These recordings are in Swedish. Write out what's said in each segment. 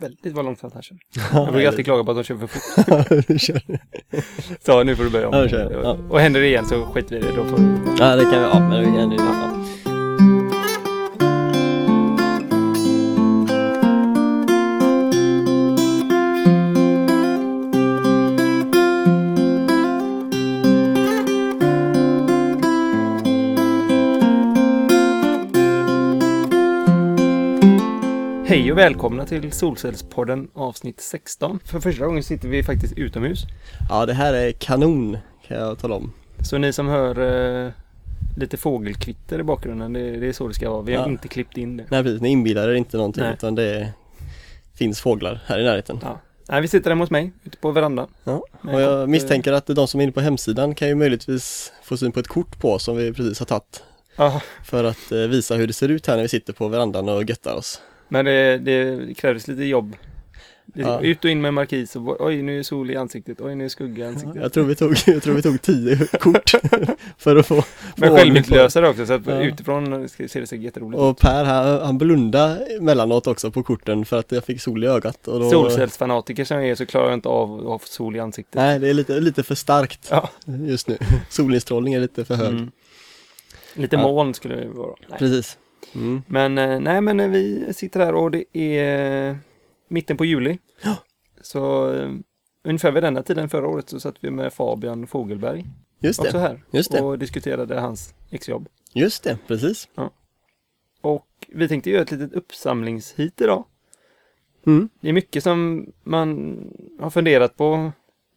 väldigt vad långsamt han kör. Jag brukar alltid klaga på att de kör för fort. Så nu får du börja om. Ja. Och händer det igen så skiter vi i det. Då får. Ja, det kan vi, ja, men vi kan, ja. Välkomna till Solcellspodden avsnitt 16. För första gången sitter vi faktiskt utomhus. ja, det här är kanon kan jag tala om. Så ni som hör eh, lite fågelkvitter i bakgrunden, det, det är så det ska vara. Vi har Ja. inte klippt in det. Nej precis, ni inbillar er inte någonting Nej. utan det finns fåglar här i närheten. Ja. Nej, vi sitter hemma hos mig, ute på verandan. Ja. Och jag kopp, misstänker att de som är inne på hemsidan kan ju möjligtvis få syn på ett kort på oss som vi precis har tagit Ja, för att eh, visa hur det ser ut här när vi sitter på verandan och göttar oss. Men det, det krävdes lite jobb. Ja. Ut och in med markis och oj nu är sol i ansiktet, oj nu är skugga i ansiktet. Jag tror vi tog, jag tror vi tog tio kort för att få, Men självutlösare också så att Ja. utifrån ser det säkert jätteroligt. Och Per han, han blundade emellanåt också på korten för att jag fick sol i ögat. Och då, Solcellsfanatiker som jag är så klarar jag inte av att ha sol i ansiktet. Nej, det är lite, lite för starkt Ja. just nu. Solinstrålning är lite för hög. Mm. Lite moln skulle det vara. Nej. Precis. Mm. Men eh, nej men eh, vi sitter här och det är eh, mitten på juli. Ja. Så ungefär vid denna tiden förra året så satt vi med Fabian Fogelberg Just också det, här just det, och diskuterade hans exjobb. just det, precis. Och vi tänkte göra ett litet uppsamlingshit idag. Mm. Det är mycket som man har funderat på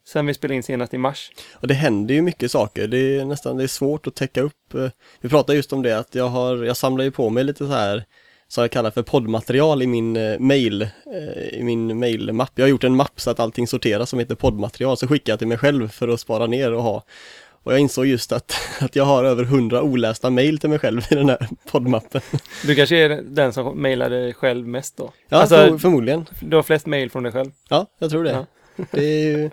sen vi spelade in senast i mars. Och det händer ju mycket saker, det är nästan det är svårt att täcka upp. eh, Vi pratade just om det att jag har, jag samlar ju på mig lite så här som jag kallar för poddmaterial i min eh, mail, eh, i min mailmapp. Jag har gjort en mapp så att allting sorteras som heter poddmaterial, så skickar jag till mig själv för att spara ner och ha. Och jag insåg just att, att jag har över hundra olästa mail till mig själv i den här poddmappen. Du kanske är den som mejlade själv mest då? Ja, Alltså- för, förmodligen. Du har flest mejl från dig själv? Ja, jag tror det. Ja. Det är ju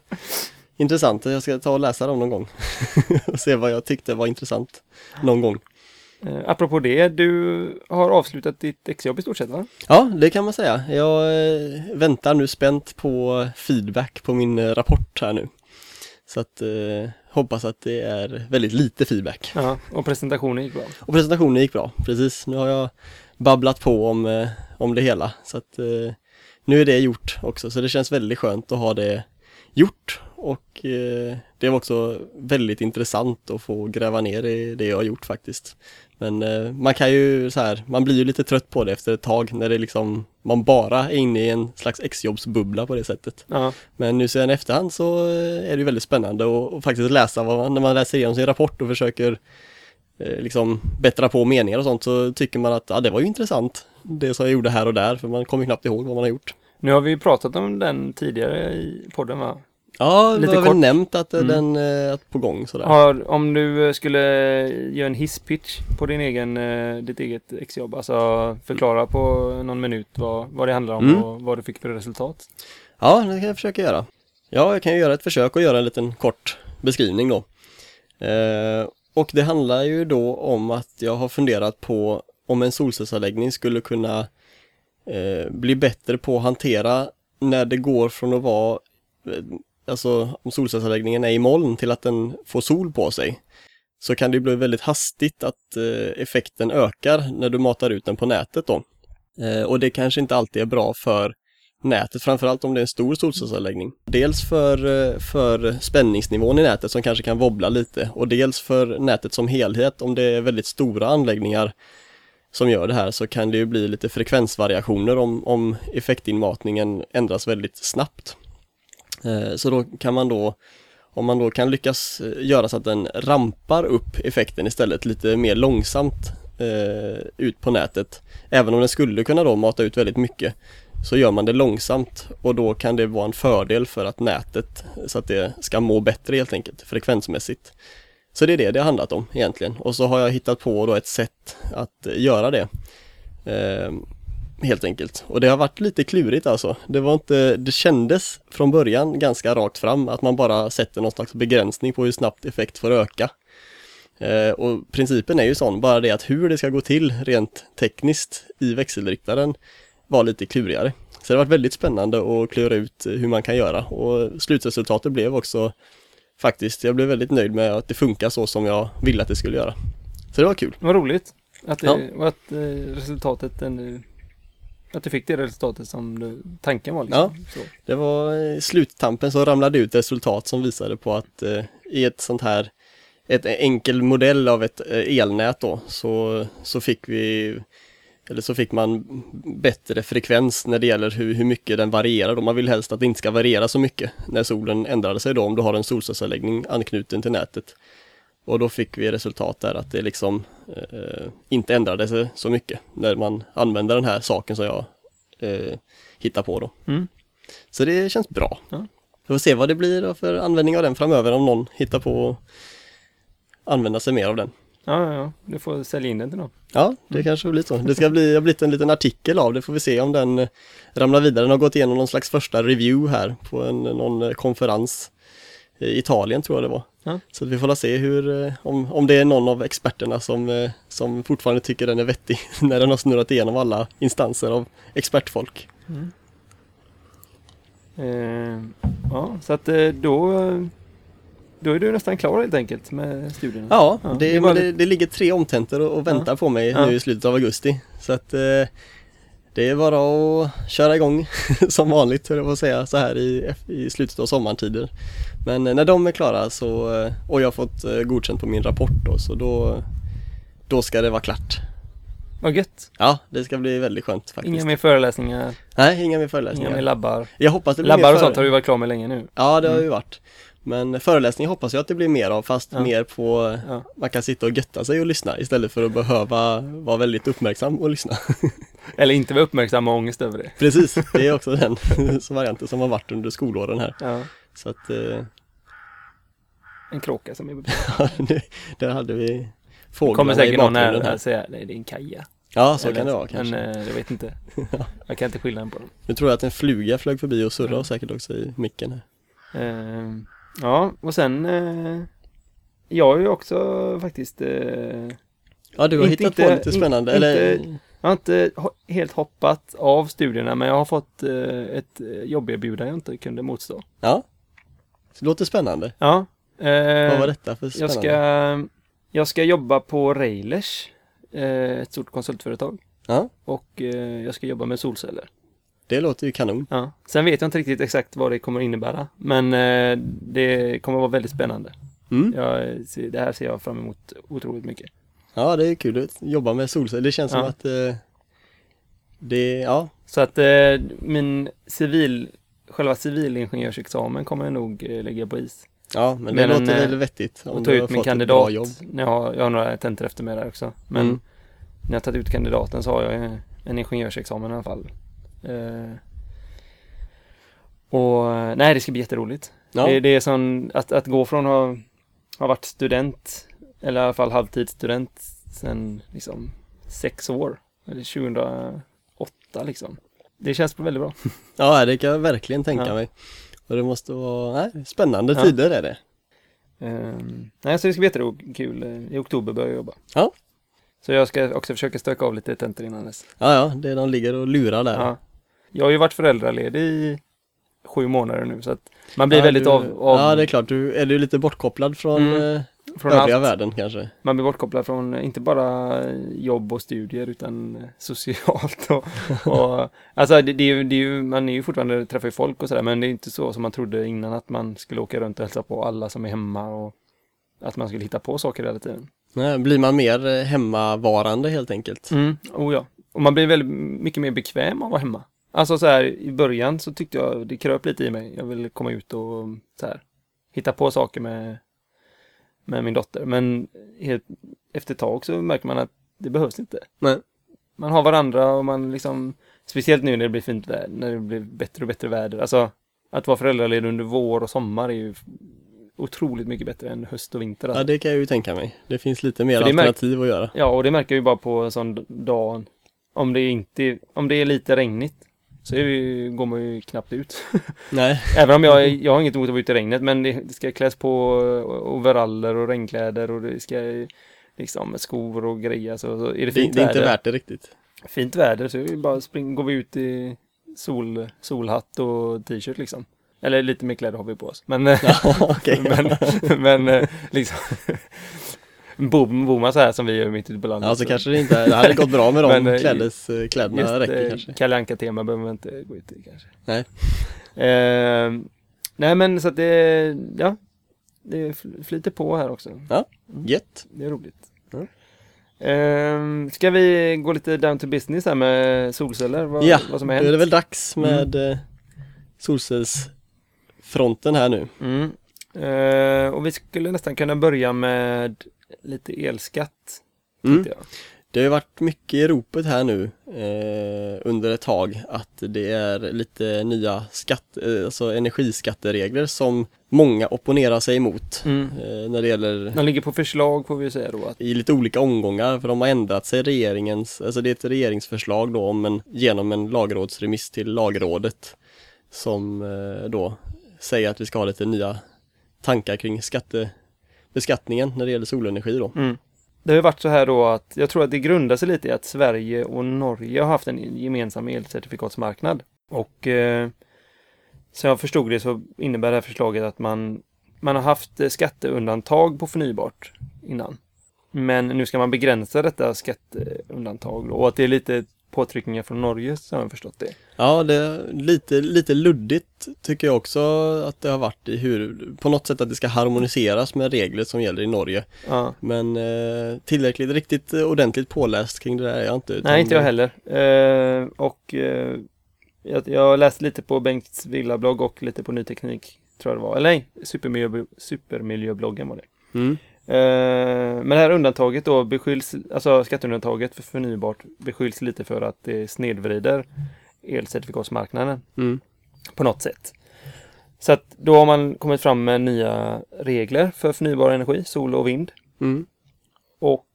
intressant. Jag ska ta och läsa dem någon gång och se vad jag tyckte var intressant någon gång. Eh, apropå det, du har avslutat ditt exjobb i stort sett va? Ja, det kan man säga. Jag eh, väntar nu spänt på feedback på min eh, rapport här nu. Så att eh, hoppas att det är väldigt lite feedback. Ja, och presentationen gick bra. Och presentationen gick bra, precis. Nu har jag babblat på om, om det hela. Så att eh, nu är det gjort också, så det känns väldigt skönt att ha det gjort. Och eh, det var också väldigt intressant att få gräva ner i det jag har gjort faktiskt. Men eh, man kan ju så här, man blir ju lite trött på det efter ett tag när det liksom, man bara är inne i en slags exjobbsbubbla på det sättet. Ja, Men nu sen efterhand så eh, är det ju väldigt spännande att faktiskt läsa vad man, när man läser igenom sin rapport och försöker eh, liksom bättra på meningar och sånt så tycker man att ja, det var ju intressant det som jag gjorde här och där för man kommer knappt ihåg vad man har gjort. nu har vi ju pratat om den tidigare i podden va? Ja, Lite det var väl kort. nämnt att eh, Mm. den är på gång sådär. Har, om du eh, skulle göra en hisspitch på din egen, eh, ditt eget exjobb, alltså förklara på någon minut vad, vad det handlar om Mm. och vad du fick för resultat. Ja, det kan jag försöka göra. Ja, jag kan ju göra ett försök och göra en liten kort beskrivning då. Eh, och det handlar ju då om att jag har funderat på om en solcellsanläggning skulle kunna eh, bli bättre på att hantera när det går från att vara, eh, alltså om solcellsanläggningen är i moln till att den får sol på sig. Så kan det bli väldigt hastigt att eh, effekten ökar när du matar ut den på nätet då. Eh, och det kanske inte alltid är bra för nätet, framförallt om det är en stor solcellsanläggning. Dels för, eh, för spänningsnivån i nätet som kanske kan wobbla lite och dels för nätet som helhet. Om det är väldigt stora anläggningar som gör det här så kan det ju bli lite frekvensvariationer om, om effektinmatningen ändras väldigt snabbt. Eh, så då kan man då, om man då kan lyckas eh, göra så att den rampar upp effekten istället lite mer långsamt eh, ut på nätet, även om den skulle kunna då mata ut väldigt mycket, så gör man det långsamt och då kan det vara en fördel för att nätet, så att det ska må bättre helt enkelt, frekvensmässigt. Så det är det det har handlat om egentligen och så har jag hittat på då ett sätt att eh, göra det. Eh, helt enkelt. Och det har varit lite klurigt alltså. Det var inte, det kändes från början ganska rakt fram att man bara sätter någon slags begränsning på hur snabbt effekt får öka. Eh, och principen är ju sån, bara det att hur det ska gå till rent tekniskt i växelriktaren var lite klurigare. Så det har varit väldigt spännande att klura ut hur man kan göra och slutresultatet blev också faktiskt, jag blev väldigt nöjd med att det funkar så som jag ville att det skulle göra. Så det var kul. Vad roligt. Att, det, Ja. och att eh, resultatet, en, att du fick det resultatet som du, tanken var liksom. Så. Det var i sluttampen som ramlade ut resultat som visade på att eh, i ett sånt här, ett enkel modell av ett eh, elnät då, så, så fick vi, eller så fick man bättre frekvens när det gäller hur, hur mycket den varierar då. Man vill helst att det inte ska variera så mycket när solen ändrade sig då, om du har en solcellsanläggning anknuten till nätet. Och då fick vi resultat där att det liksom eh, inte ändrade sig så mycket när man använder den här saken som jag eh, hittar på då. Mm. Så det känns bra. Ja. Vi får se vad det blir för användning av den framöver om någon hittar på att använda sig mer av den. Ja, ja. Du får sälja in den till någon. Ja, det kanske blir så. Det ska bli, har blivit en liten artikel av det, får vi se om den eh, ramlar vidare. Den har gått igenom någon slags första review här på en, någon eh, konferens i Italien tror jag det var. Ja. Så vi får se hur, eh, om, om det är någon av experterna som, som fortfarande tycker den är vettig när den har snurrat igenom alla instanser av expertfolk. Eh, ja, så att då, då är du nästan klar helt enkelt med studierna. Ja, Ja, det, det bara det, det ligger tre omtentor och, och väntar på mig Ja. nu i slutet av augusti. Så att eh, det är bara att köra igång som vanligt, höll jag på att säga, så här i, i slutet av sommartider. Men eh, när de är klara så, eh, och jag har fått eh, godkänt på min rapport då, så då, då ska det vara klart. Vad gött. Ja, det ska bli väldigt skönt faktiskt. Inga mer föreläsningar, Nej, inga mer inga föreläsningar. mer labbar. Jag hoppas det blir Labbar och sånt har du varit klar med länge nu. Ja, det har Mm. ju varit. Men föreläsningar hoppas jag att det blir mer av, fast Ja. mer på Ja. man kan sitta och götta sig och lyssna istället för att behöva vara väldigt uppmärksam och lyssna. Eller inte vara uppmärksam och ångest över det. Precis, det är också den varianten som har varit under skolåren här. Ja. Så att, eh, En kråka som är det- där hade vi fåglarna kommer i säkert någon bakgrunden här här. säga, nej det är en kaja. Ja, så Eller- kan det vara kanske. Men eh, jag vet inte. Jag kan inte skillnaden på dem. Nu tror jag att en fluga flög förbi och surrade Ja. säkert också i micken här. Eh, ja, och sen eh, Jag har ju också faktiskt eh, Ja, du har Inte- hittat på inte- lite spännande, inte- eller? Jag har inte helt hoppat av studierna men jag har fått eh, ett eh, jobberbjudande jag inte kunde motstå. Ja. Det låter spännande. Ja. eh, Vad var detta för jag spännande? ska, jag ska jobba på Railers, eh, ett stort konsultföretag. Ja, Och eh, jag ska jobba med solceller. Det låter ju kanon. Ja. Sen vet jag inte riktigt exakt vad det kommer innebära. Men eh, det kommer vara väldigt spännande. Mm. Jag, det här ser jag fram emot otroligt mycket. Ja, det är kul att jobba med solceller. Det känns som Ja. att eh, det, ja, Så att eh, min civil, själva civilingenjörsexamen kommer jag nog eh, lägga på is. ja, men det Men, låter väl vettigt. om Och ta ut min kandidat. jag, har, jag har några tentor efter mig där också. Men Mm. när jag tagit ut kandidaten så har jag en ingenjörsexamen i alla fall. Eh, och nej, det ska bli jätteroligt. Ja, Det, det är som att, att gå från att ha, ha varit student, eller i alla fall halvtidsstudent, sen liksom sex år, eller 2008 liksom. Det känns väldigt bra. ja, det kan jag verkligen tänka Ja. mig. Och det måste vara nej, spännande Ja. tider är det. Um, nej, så det ska bli jättekul. I oktober börjar jag jobba. Ja. Så jag ska också försöka stöka av lite tentor innan dess. Ja, ja, det de ligger och lurar där. Ja. Jag har ju varit föräldraledig i sju månader nu så att man blir Ja, väldigt du, av, av Ja, det är klart. Du, är du lite bortkopplad från Mm, eh, från övriga allt. världen kanske? Man blir bortkopplad från eh, inte bara jobb och studier utan eh, socialt och, och alltså det, det, är ju, det är ju, man är ju fortfarande, träffar ju folk och sådär men det är inte så som man trodde innan att man skulle åka runt och hälsa på alla som är hemma och att man skulle hitta på saker hela tiden. Nej, blir man mer eh, hemmavarande helt enkelt? Mm, oh ja. Och man blir väldigt mycket mer bekväm av att vara hemma. Alltså så här i början så tyckte jag det kröp lite i mig. Jag ville komma ut och så här hitta på saker med, med min dotter. Men helt, efter ett tag så märker man att det behövs inte. Nej. Man har varandra och man liksom, speciellt nu när det blir fint väder, när det blir bättre och bättre väder. Alltså att vara föräldraledig under vår och sommar är ju otroligt mycket bättre än höst och vinter. Alltså. Ja, det kan jag ju tänka mig. Det finns lite mer alternativ att göra. Ja, och det märker jag ju bara på en sån dag. Om det inte, om det är lite regnigt så är vi, går man ju knappt ut. Nej, Även om jag, är- jag har inget emot att vara ute i regnet, men det, det ska kläs på overaller och regnkläder och det ska liksom skor och grejer. Så, så är det det, fint det är inte värt det riktigt. fint väder så vi bara spring, går vi ut i sol, solhatt och t-shirt liksom. Eller lite mer kläder har vi på oss. Men, Ja, okej. men, men eh, liksom Bor man så här som vi gör mitt ute på landet Ja, så kanske det inte det hade gått bra med de eh, klädes, eh, kläderna Just räcker eh, kanske. Kalle Anka-tema behöver man inte gå ut i kanske. Nej. Eh, nej men så att det, ja, det fl- flyter på här också. Gött. Det är roligt. Mm. Eh, ska vi gå lite down to business här med solceller? Vad, Ja, vad som Då har är det hänt? väl dags med mm. solcellsfronten här nu. Mm. Eh, och vi skulle nästan kunna börja med lite elskatt. Mm. Jag. Det har ju varit mycket i ropet här nu eh, under ett tag att det är lite nya skatt, eh, alltså energiskatteregler som många opponerar sig emot Mm. eh, när det gäller De ligger på förslag får vi säga då. Att, i lite olika omgångar för de har ändrat sig regeringens, alltså det är ett regeringsförslag då om en, genom en lagrådsremiss till lagrådet som eh, då säger att vi ska ha lite nya tankar kring skatte, beskattningen när det gäller solenergi då. mm. Det har ju varit så här då att jag tror att det grundar sig lite i att Sverige och Norge har haft en gemensam elcertifikatsmarknad. Och eh, som jag förstod det så innebär det här förslaget att man, man har haft skatteundantag på förnybart innan. Men nu ska man begränsa detta skatteundantag och att det är lite påtryckningar från Norge så har jag förstått det. Ja, det är lite, lite luddigt tycker jag också att det har varit i hur, på något sätt att det ska harmoniseras med regler som gäller i Norge. Ja. Men eh, tillräckligt, riktigt ordentligt påläst kring det där är jag inte. Nej, inte jag heller. Eh, och eh, jag, jag har läst lite på Bengts villablogg och lite på Ny Teknik, tror jag det var. Eller nej, supermiljö, supermiljöbloggen var det. Mm. Eh, men det här undantaget då beskylls, alltså skatteundantaget för förnybart beskylls lite för att det snedvrider elcertifikatsmarknaden Mm. på något sätt. Så att då har man kommit fram med nya regler för förnybar energi, sol och vind. Mm. Och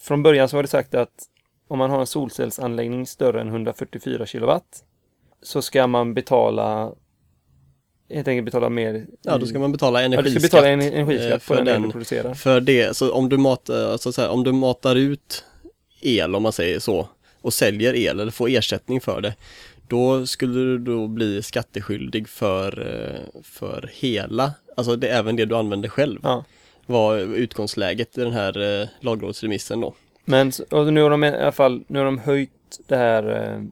från början så var det sagt att om man har en solcellsanläggning större än 144 kilowatt så ska man betala helt enkelt betala mer. Ja, då ska man betala ja, du ska energiskatt. betala en energiskatt eh, på för den, den- du producerar. För det, så om du matar, alltså så här, om du matar ut el om man säger så och säljer el eller får ersättning för det då skulle du då bli skatteskyldig för, eh, för hela, alltså det även det du använder själv Ja. var utgångsläget i den här eh, lagrådsremissen då. Men nu har de i alla fall nu har de höjt det här eh,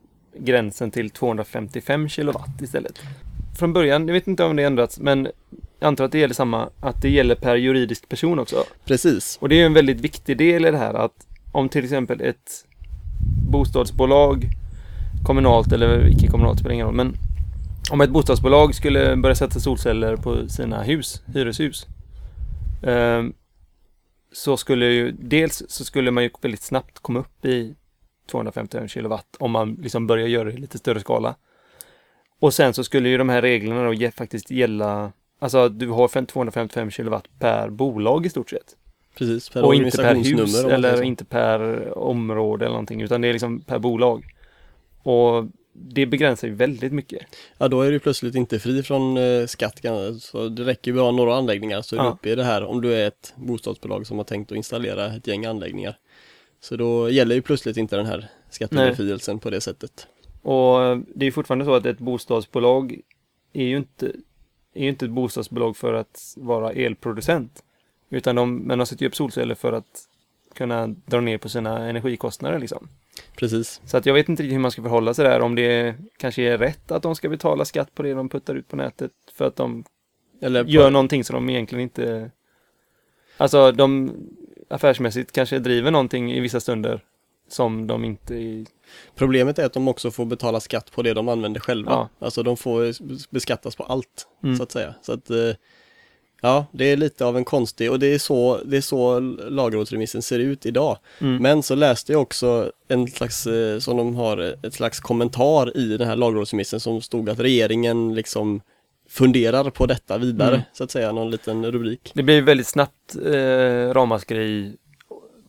gränsen till 255 kilowatt istället. Från början, jag vet inte om det ändrats, men jag antar att det gäller samma, att det gäller per juridisk person också. Precis. Och det är en väldigt viktig del i det här att om till exempel ett bostadsbolag, kommunalt eller icke-kommunalt spelar ingen roll, men om ett bostadsbolag skulle börja sätta solceller på sina hus, hyreshus, ehm, så skulle ju dels så skulle man ju väldigt snabbt komma upp i 255 kilowatt om man liksom börjar göra det i lite större skala. Och sen så skulle ju de här reglerna då faktiskt gälla, alltså att du har fem- 255 kilowatt per bolag i stort sett. Precis, per Och inte per hus eller inte per område eller någonting utan det är liksom per bolag. Och det begränsar ju väldigt mycket. Ja, då är du plötsligt inte fri från eh, skatt. Så det räcker ju bara några anläggningar så är du Ja. uppe i det här om du är ett bostadsbolag som har tänkt att installera ett gäng anläggningar. Så då gäller ju plötsligt inte den här skattebefrielsen på det sättet. Och det är fortfarande så att ett bostadsbolag är ju inte, är ju inte ett bostadsbolag för att vara elproducent. Utan de, men de sätter ju upp solceller för att kunna dra ner på sina energikostnader liksom. Precis. Så att jag vet inte riktigt hur man ska förhålla sig där, om det kanske är rätt att de ska betala skatt på det de puttar ut på nätet för att de Eller på, gör någonting som de egentligen inte... Alltså de affärsmässigt kanske driver någonting i vissa stunder som de inte... Problemet är att de också får betala skatt på det de använder själva. Ja. Alltså de får beskattas på allt Mm. så att säga. Så att eh, Ja, det är lite av en konstig och det är så, det är så lagrådsremissen ser ut idag. Mm. Men så läste jag också en slags, eh, som de har, ett slags kommentar i den här lagrådsremissen som stod att regeringen liksom funderar på detta vidare, Mm. så att säga, någon liten rubrik. Det blir väldigt snabbt eh, ramaskri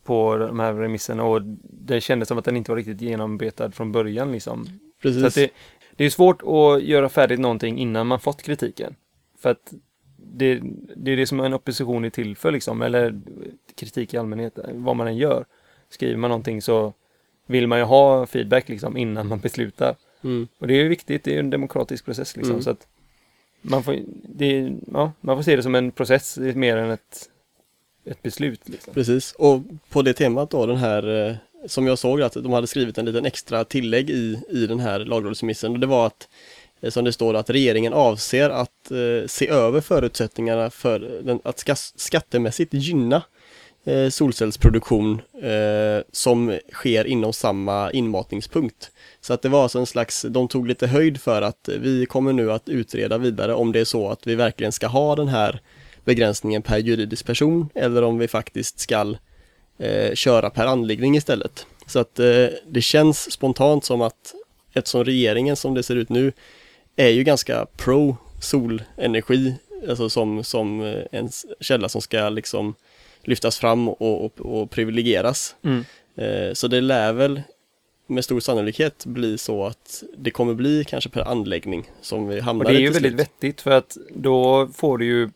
på de här remisserna och det kändes som att den inte var riktigt genombetad från början liksom. Precis. Så att det, det är svårt att göra färdigt någonting innan man fått kritiken. För att det, det är det som en opposition är till för liksom, eller kritik i allmänhet, vad man än gör. Skriver man någonting så vill man ju ha feedback liksom innan man beslutar. Mm. Och det är ju viktigt, det är ju en demokratisk process liksom. Mm. Så att man får, det, ja, man får se det som en process mer än ett, ett beslut. Liksom. Precis, och på det temat då, den här eh, som jag såg att de hade skrivit en liten extra tillägg i, i den här lagrådsremissen och det var att eh, som det står att regeringen avser att eh, se över förutsättningarna för den, att ska, skattemässigt gynna eh, solcellsproduktion eh, som sker inom samma inmatningspunkt. Så att det var alltså en slags, de tog lite höjd för att vi kommer nu att utreda vidare om det är så att vi verkligen ska ha den här begränsningen per juridisk person eller om vi faktiskt ska eh, köra per anläggning istället. Så att eh, det känns spontant som att eftersom regeringen som det ser ut nu är ju ganska pro solenergi, alltså som, som eh, en källa som ska liksom lyftas fram och, och, och privilegieras. Mm. Eh, så det lär väl med stor sannolikhet bli så att det kommer bli kanske per anläggning som vi hamnar Och det är i ju väldigt vettigt för att då får du ju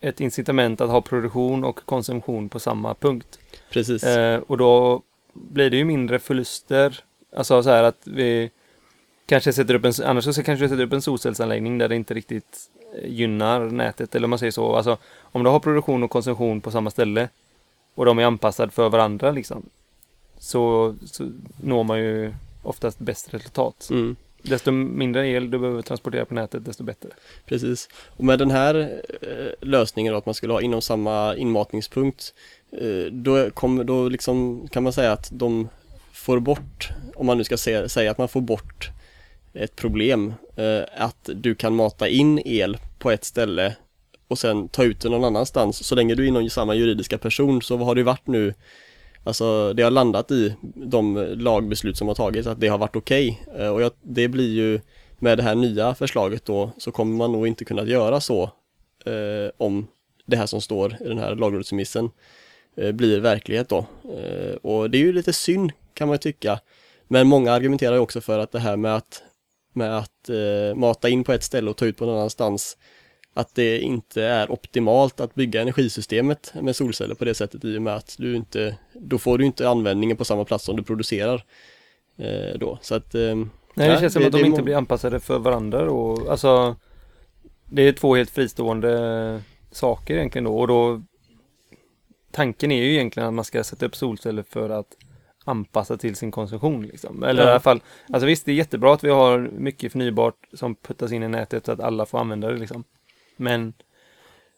ett incitament att ha produktion och konsumtion på samma punkt. Precis. Eh, och då blir det ju mindre förluster. Alltså så här att vi kanske sätter upp en, annars så kanske vi sätter upp en solcellsanläggning där det inte riktigt eh, gynnar nätet eller om man säger så. Alltså om du har produktion och konsumtion på samma ställe och de är anpassade för varandra liksom. Så, så når man ju oftast bäst resultat. Mm. Desto mindre el du behöver transportera på nätet, desto bättre. Precis. Och med den här eh, lösningen då, att man skulle ha inom samma inmatningspunkt, eh, då, kom, då liksom kan man säga att de får bort, om man nu ska säga, säga att man får bort ett problem, eh, att du kan mata in el på ett ställe och sen ta ut den någon annanstans. Så länge du är inom samma juridiska person så har det varit nu Alltså det har landat i de lagbeslut som har tagits att det har varit okej okay. och jag, det blir ju med det här nya förslaget då så kommer man nog inte kunna göra så eh, om det här som står i den här lagrådsremissen eh, blir verklighet då. Eh, och det är ju lite synd kan man ju tycka. Men många argumenterar ju också för att det här med att, med att eh, mata in på ett ställe och ta ut på någon annanstans att det inte är optimalt att bygga energisystemet med solceller på det sättet i och med att du inte, då får du inte användningen på samma plats som du producerar eh, då. Så att eh, Nej, det Ja, känns som att de inte blir anpassade för varandra och alltså Det är två helt fristående saker egentligen då och då Tanken är ju egentligen att man ska sätta upp solceller för att anpassa till sin konsumtion liksom. Eller Ja. i alla fall Alltså visst, det är jättebra att vi har mycket förnybart som puttas in i nätet så att alla får använda det liksom. Men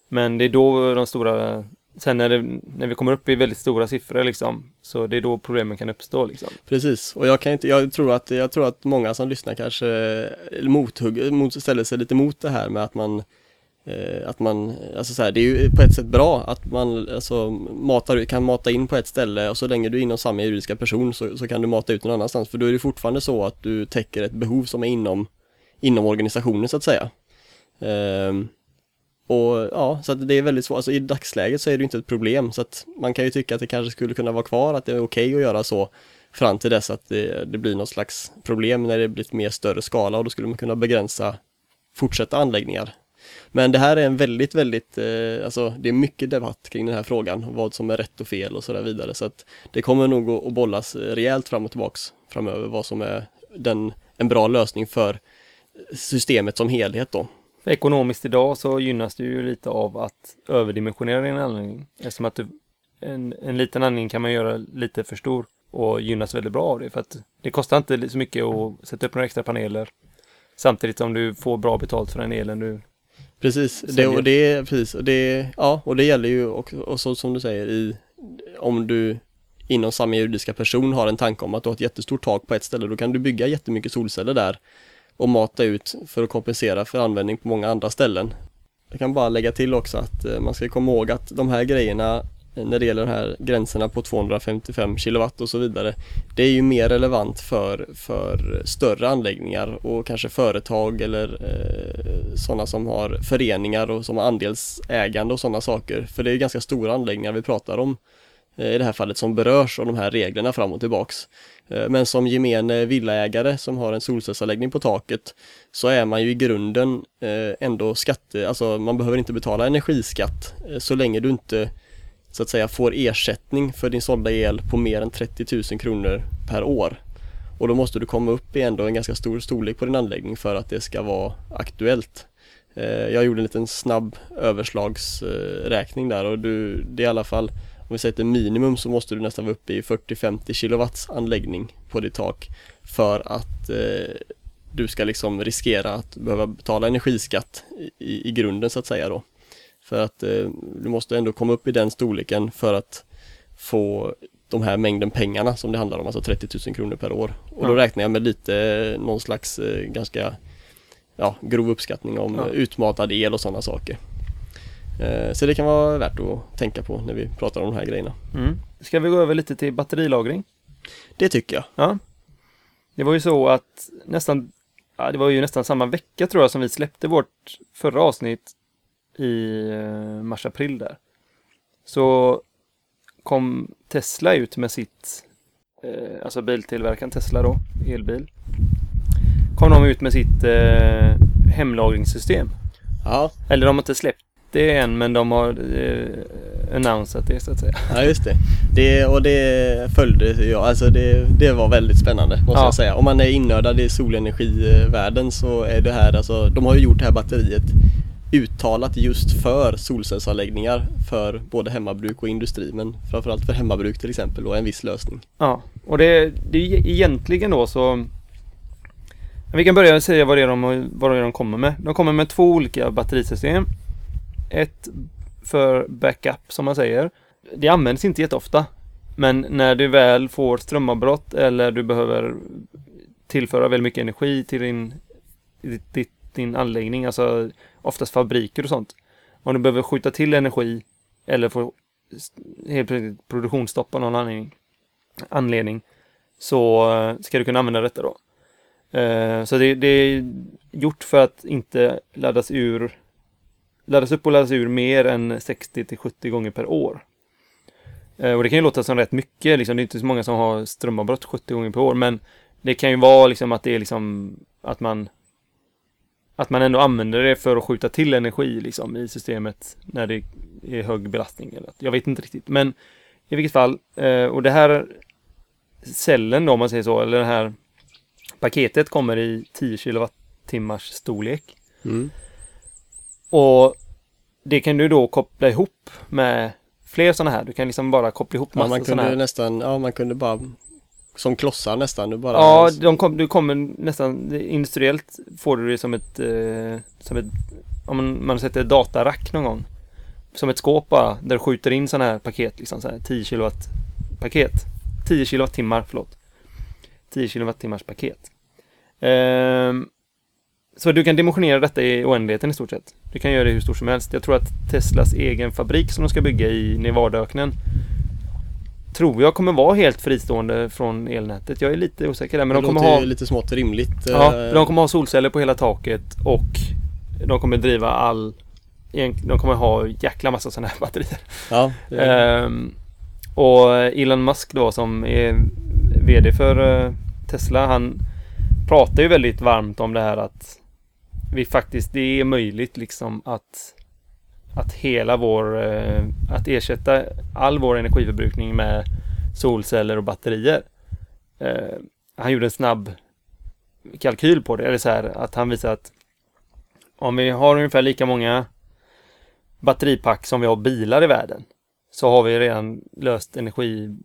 Men det är då de stora Sen när, det, när vi kommer upp i väldigt stora siffror liksom Så det är då problemen kan uppstå liksom. Precis, och jag kan inte, jag tror att, jag tror att många som lyssnar kanske mothugg, mot, ställer sig lite mot det här med att man eh, att man, alltså så här, det är ju på ett sätt bra att man alltså matar, kan mata in på ett ställe och så länge du är inom samma juridiska person så, så kan du mata ut någon annanstans för då är det fortfarande så att du täcker ett behov som är inom, inom organisationen så att säga. Ehm, och ja, så att det är väldigt svårt, alltså i dagsläget så är det ju inte ett problem så att man kan ju tycka att det kanske skulle kunna vara kvar, att det är okej att göra så fram till dess att det, det blir något slags problem när det blir ett mer större skala och då skulle man kunna begränsa fortsatta anläggningar. Men det här är en väldigt, väldigt, eh, alltså det är mycket debatt kring den här frågan, vad som är rätt och fel och så där vidare. Så att det kommer nog att, att bollas rejält fram och tillbaks framöver, vad som är den, en bra lösning för systemet som helhet då. Ekonomiskt idag så gynnas du ju lite av att överdimensionera din anläggning. Eftersom att du, en, en liten anläggning kan man göra lite för stor och gynnas väldigt bra av det. För att det kostar inte så mycket att sätta upp några extra paneler. Samtidigt som du får bra betalt för den elen du... Precis, det, Säljer. och det, precis, och det, ja, och det gäller ju och, och så som du säger i, om du inom samma juridiska person har en tanke om att du har ett jättestort tak på ett ställe, då kan du bygga jättemycket solceller där och mata ut för att kompensera för användning på många andra ställen. Jag kan bara lägga till också att eh, man ska komma ihåg att de här grejerna eh, när det gäller de här gränserna på 255 kilowatt och så vidare det är ju mer relevant för, för större anläggningar och kanske företag eller eh, sådana som har föreningar och som har andelsägande och sådana saker. För det är ju ganska stora anläggningar vi pratar om Eh, i det här fallet som berörs av de här reglerna fram och tillbaks. Eh, men som gemene villaägare som har en solcellsanläggning på taket så är man ju i grunden eh, ändå skatte, alltså man behöver inte betala energiskatt så länge du inte så att säga får ersättning för din sålda el på mer än 30 000 kronor per år. Och då måste du komma upp i ändå en ganska stor storlek på din anläggning för att det ska vara aktuellt. Jag gjorde en liten snabb överslagsräkning där och du, det är i alla fall om vi säger till minimum så måste du nästan vara uppe i 40-50 kilowatts anläggning på ditt tak för att eh, du ska liksom riskera att behöva betala energiskatt i, i grunden så att säga då. För att eh, du måste ändå komma upp i den storleken för att få de här mängden pengarna som det handlar om, alltså 30 000 kronor per år. Och då räknar jag med lite någon slags eh, ganska ja, grov uppskattning om Ja. utmatad el och sådana saker. Eh, så det kan vara värt att tänka på när vi pratar om de här grejerna. Mm. Ska vi gå över lite till batterilagring? Det tycker jag. Ja. Det var ju så att nästan, ja, det var ju nästan samma vecka tror jag som vi släppte vårt förra avsnitt i eh, mars-april där. Så kom Tesla ut med sitt, eh, alltså biltillverkaren Tesla då, elbil. Kom de ut med sitt eh, hemlagringssystem. Ja, Eller de har inte släppt det än men de har eh, annonsat det så att säga. ja just det. det. Och det följde jag, alltså det, det var väldigt spännande måste Ja. jag säga. Om man är innördad i solenergivärlden så är det här, alltså de har ju gjort det här batteriet uttalat just för solcellsanläggningar för både hemmabruk och industri men framförallt för hemmabruk till exempel och en viss lösning. Ja, och det, det är egentligen då så Vi kan börja säga vad det, är de, vad det är de kommer med. De kommer med två olika batterisystem. Ett för backup som man säger. Det används inte jätteofta. Men när du väl får strömavbrott eller du behöver tillföra väldigt mycket energi till din, ditt, din anläggning, alltså oftast fabriker och sånt. Om du behöver skjuta till energi eller få helt plötsligt produktionsstopp av någon anledning, anledning så eh, ska du kunna använda detta då. Eh, så det, det är gjort för att inte laddas ur laddas upp och laddas ur mer än 60 till 70 gånger per år. Eh, och det kan ju låta som rätt mycket, liksom. det är inte så många som har strömavbrott 70 gånger per år, men det kan ju vara liksom att det är liksom att man att man ändå använder det för att skjuta till energi liksom i systemet när det är hög belastning. Eller, jag vet inte riktigt, men i vilket fall. Eh, och det här cellen då, om man säger så, eller det här paketet kommer i 10 kilowattimmars storlek. Mm. Och det kan du då koppla ihop med fler sådana här. Du kan liksom bara koppla ihop Ja, massa man sådana kunde här. nästan, ja man kunde bara som klossar nästan, du bara Ja, de kom, du kommer nästan industriellt får du det som ett, eh, som ett om man, man sätter ett datarack någon gång. Som ett skåp bara, där du skjuter in sådana här paket, liksom så här 10 kilowatt paket. 10 kilowattimmar, förlåt. 10 kilowattimmars paket. Ehm, så du kan dimensionera detta i oändligheten i stort sett. Du kan göra det hur stort som helst. Jag tror att Teslas egen fabrik som de ska bygga i Nevadaöknen tror jag kommer vara helt fristående från elnätet. Jag är lite osäker där, men det de kommer ha... lite smått rimligt. Ja, eh, de kommer ha solceller på hela taket och de kommer driva all... De kommer ha jäkla massa sådana här batterier. ja, Ehm, och Elon Musk då som är VD för eh, Tesla, han pratar ju väldigt varmt om det här att vi faktiskt, det är möjligt liksom att att hela vår, eh, att ersätta all vår energiförbrukning med solceller och batterier. Eh, han gjorde en snabb kalkyl på det, eller så här att han visar att om vi har ungefär lika många batteripack som vi har bilar i världen så har vi redan löst energi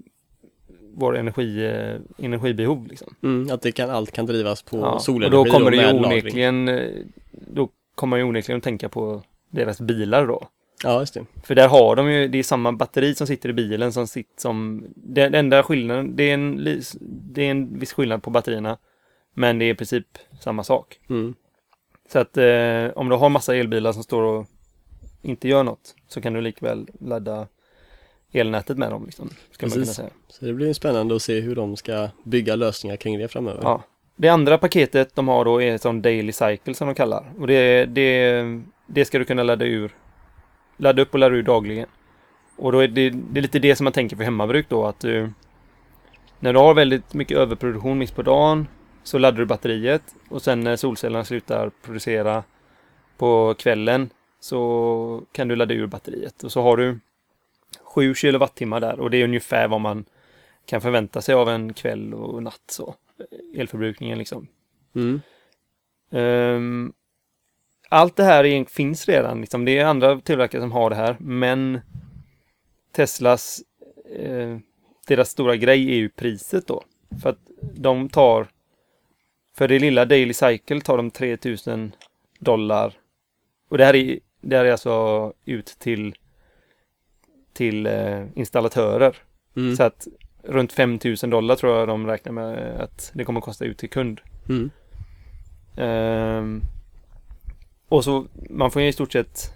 vår energi, eh, energibehov. Liksom. mm, att det kan, allt kan drivas på Ja, och solenergi då kommer det lagring. onekligen eh, då kommer man ju onekligen att tänka på deras bilar då. Ja, just det. För där har de ju, det är samma batteri som sitter i bilen som sitter som, det enda skillnaden, det är, en, det är en viss skillnad på batterierna. Men det är i princip samma sak. Mm. Så att eh, om du har massa elbilar som står och inte gör något så kan du likväl ladda elnätet med dem. Liksom, ska man kunna säga. Så det blir spännande att se hur de ska bygga lösningar kring det framöver. Ja. Det andra paketet de har då är som Daily Cycle som de kallar. Och det, det, det ska du kunna ladda ur. Ladda upp och ladda ur dagligen. Och då är det, det är lite det som man tänker för hemmabruk då att du när du har väldigt mycket överproduktion mitt på dagen så laddar du batteriet och sen när solcellerna slutar producera på kvällen så kan du ladda ur batteriet och så har du 7 kilowattimmar där och det är ungefär vad man kan förvänta sig av en kväll och natt så. Elförbrukningen liksom. Mm. Ehm, allt det här är, finns redan, liksom. det är andra tillverkare som har det här, men Teslas, eh, deras stora grej är ju priset då. För att de tar, för det lilla Daily Cycle tar de 3000 dollar. Och det här är, det här är alltså ut till, till eh, installatörer. Mm. Så att runt 5000 dollar tror jag de räknar med att det kommer att kosta ut till kund. Mm. Ehm, och så, man får ju i stort sett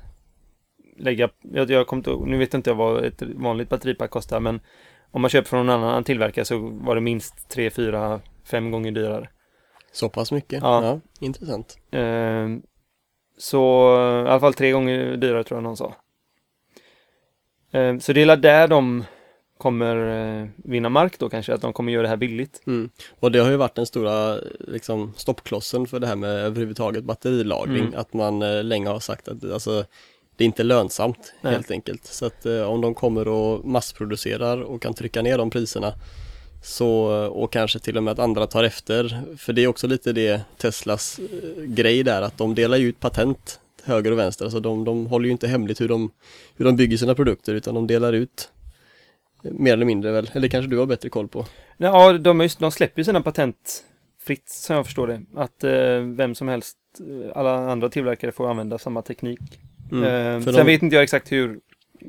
lägga, jag, jag inte ihåg- nu vet inte jag vad ett vanligt batteripack kostar, men om man köper från någon annan tillverkare så var det minst 3, 4, 5 gånger dyrare. Så pass mycket? Ja. Ja, intressant. Ehm, så i alla fall tre gånger dyrare tror jag någon sa. Ehm, så det är där de kommer eh, vinna mark då kanske, att de kommer göra det här billigt. Mm. Och det har ju varit den stora liksom, stoppklossen för det här med överhuvudtaget batterilagring. Mm. Att man eh, länge har sagt att alltså, det är inte lönsamt Nej. helt enkelt. Så att eh, om de kommer och massproducerar och kan trycka ner de priserna så, och kanske till och med att andra tar efter. För det är också lite det Teslas eh, grej där att de delar ut patent höger och vänster. Alltså de, de håller ju inte hemligt hur de, hur de bygger sina produkter utan de delar ut eh, mer eller mindre väl, eller kanske du har bättre koll på? Ja, de, just, de släpper ju sina patent fritt som jag förstår det. Att eh, vem som helst, eh, alla andra tillverkare får använda samma teknik. Mm. Eh, sen de- vet inte jag exakt hur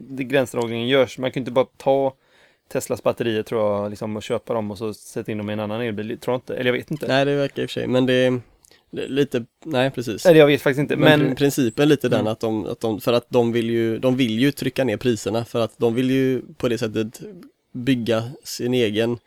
gränsdragningen görs. Man kan inte bara ta Teslas batterier tror jag, liksom, och köpa dem och så sätta in dem i en annan elbil. Tror jag inte, eller jag vet inte. Nej, det verkar i och för sig, men det lite, nej precis. Eller jag vet faktiskt inte. Men, Men, principen lite den Mm. att de, att de, för att de vill ju, de vill ju trycka ner priserna för att de vill ju på det sättet bygga sin egen,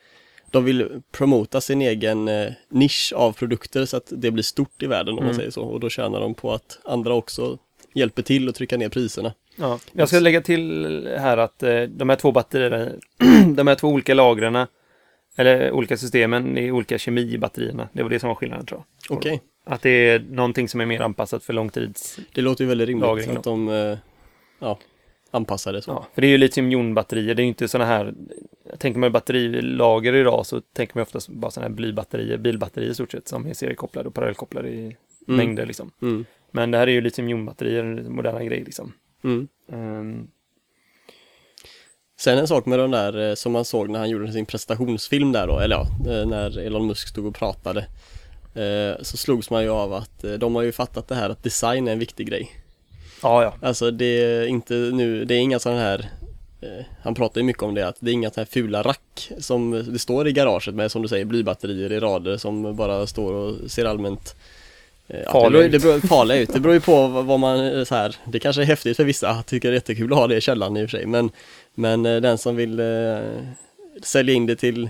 de vill promota sin egen eh, nisch av produkter så att det blir stort i världen om man Mm. säger så och då tjänar de på att andra också hjälper till att trycka ner priserna. ja, jag ska lägga till här att eh, de här två batterierna, de här två olika lagren, eller olika systemen, det är olika kemi i batterierna. Det var det som var skillnaden tror jag. Okej, Att det är någonting som är mer anpassat för långtids det låter ju väldigt rimligt Lagring att de eh, ja, anpassar det så. Ja, för det är ju litiumjonbatterier, det är ju inte sådana här, tänker man batterilager idag så tänker man oftast bara sådana här blybatterier, bilbatterier i stort sett som är seriekopplade och parallellkopplade i Mm. mängder liksom. Mm. Men det här är ju litiumjonbatterier, moderna grej liksom. Mm. Ehm, Sen en sak med den där eh, som man såg när han gjorde sin prestationsfilm där då, eller ja, eh, när Elon Musk stod och pratade. Eh, Så slogs man ju av att eh, de har ju fattat det här att design är en viktig grej. ja, ja. Alltså det är inte nu, det är inga sådana här eh, Han pratar ju mycket om det att det är inga här fula rack som det står i garaget med som du säger blybatterier i rader som bara står och ser allmänt eh, ja, Farliga det, beror, ut. farliga ut. Det beror ju på vad man så här. Det kanske är häftigt för vissa, tycker det är jättekul att ha det i källaren i och för sig men Men den som vill sälja in det till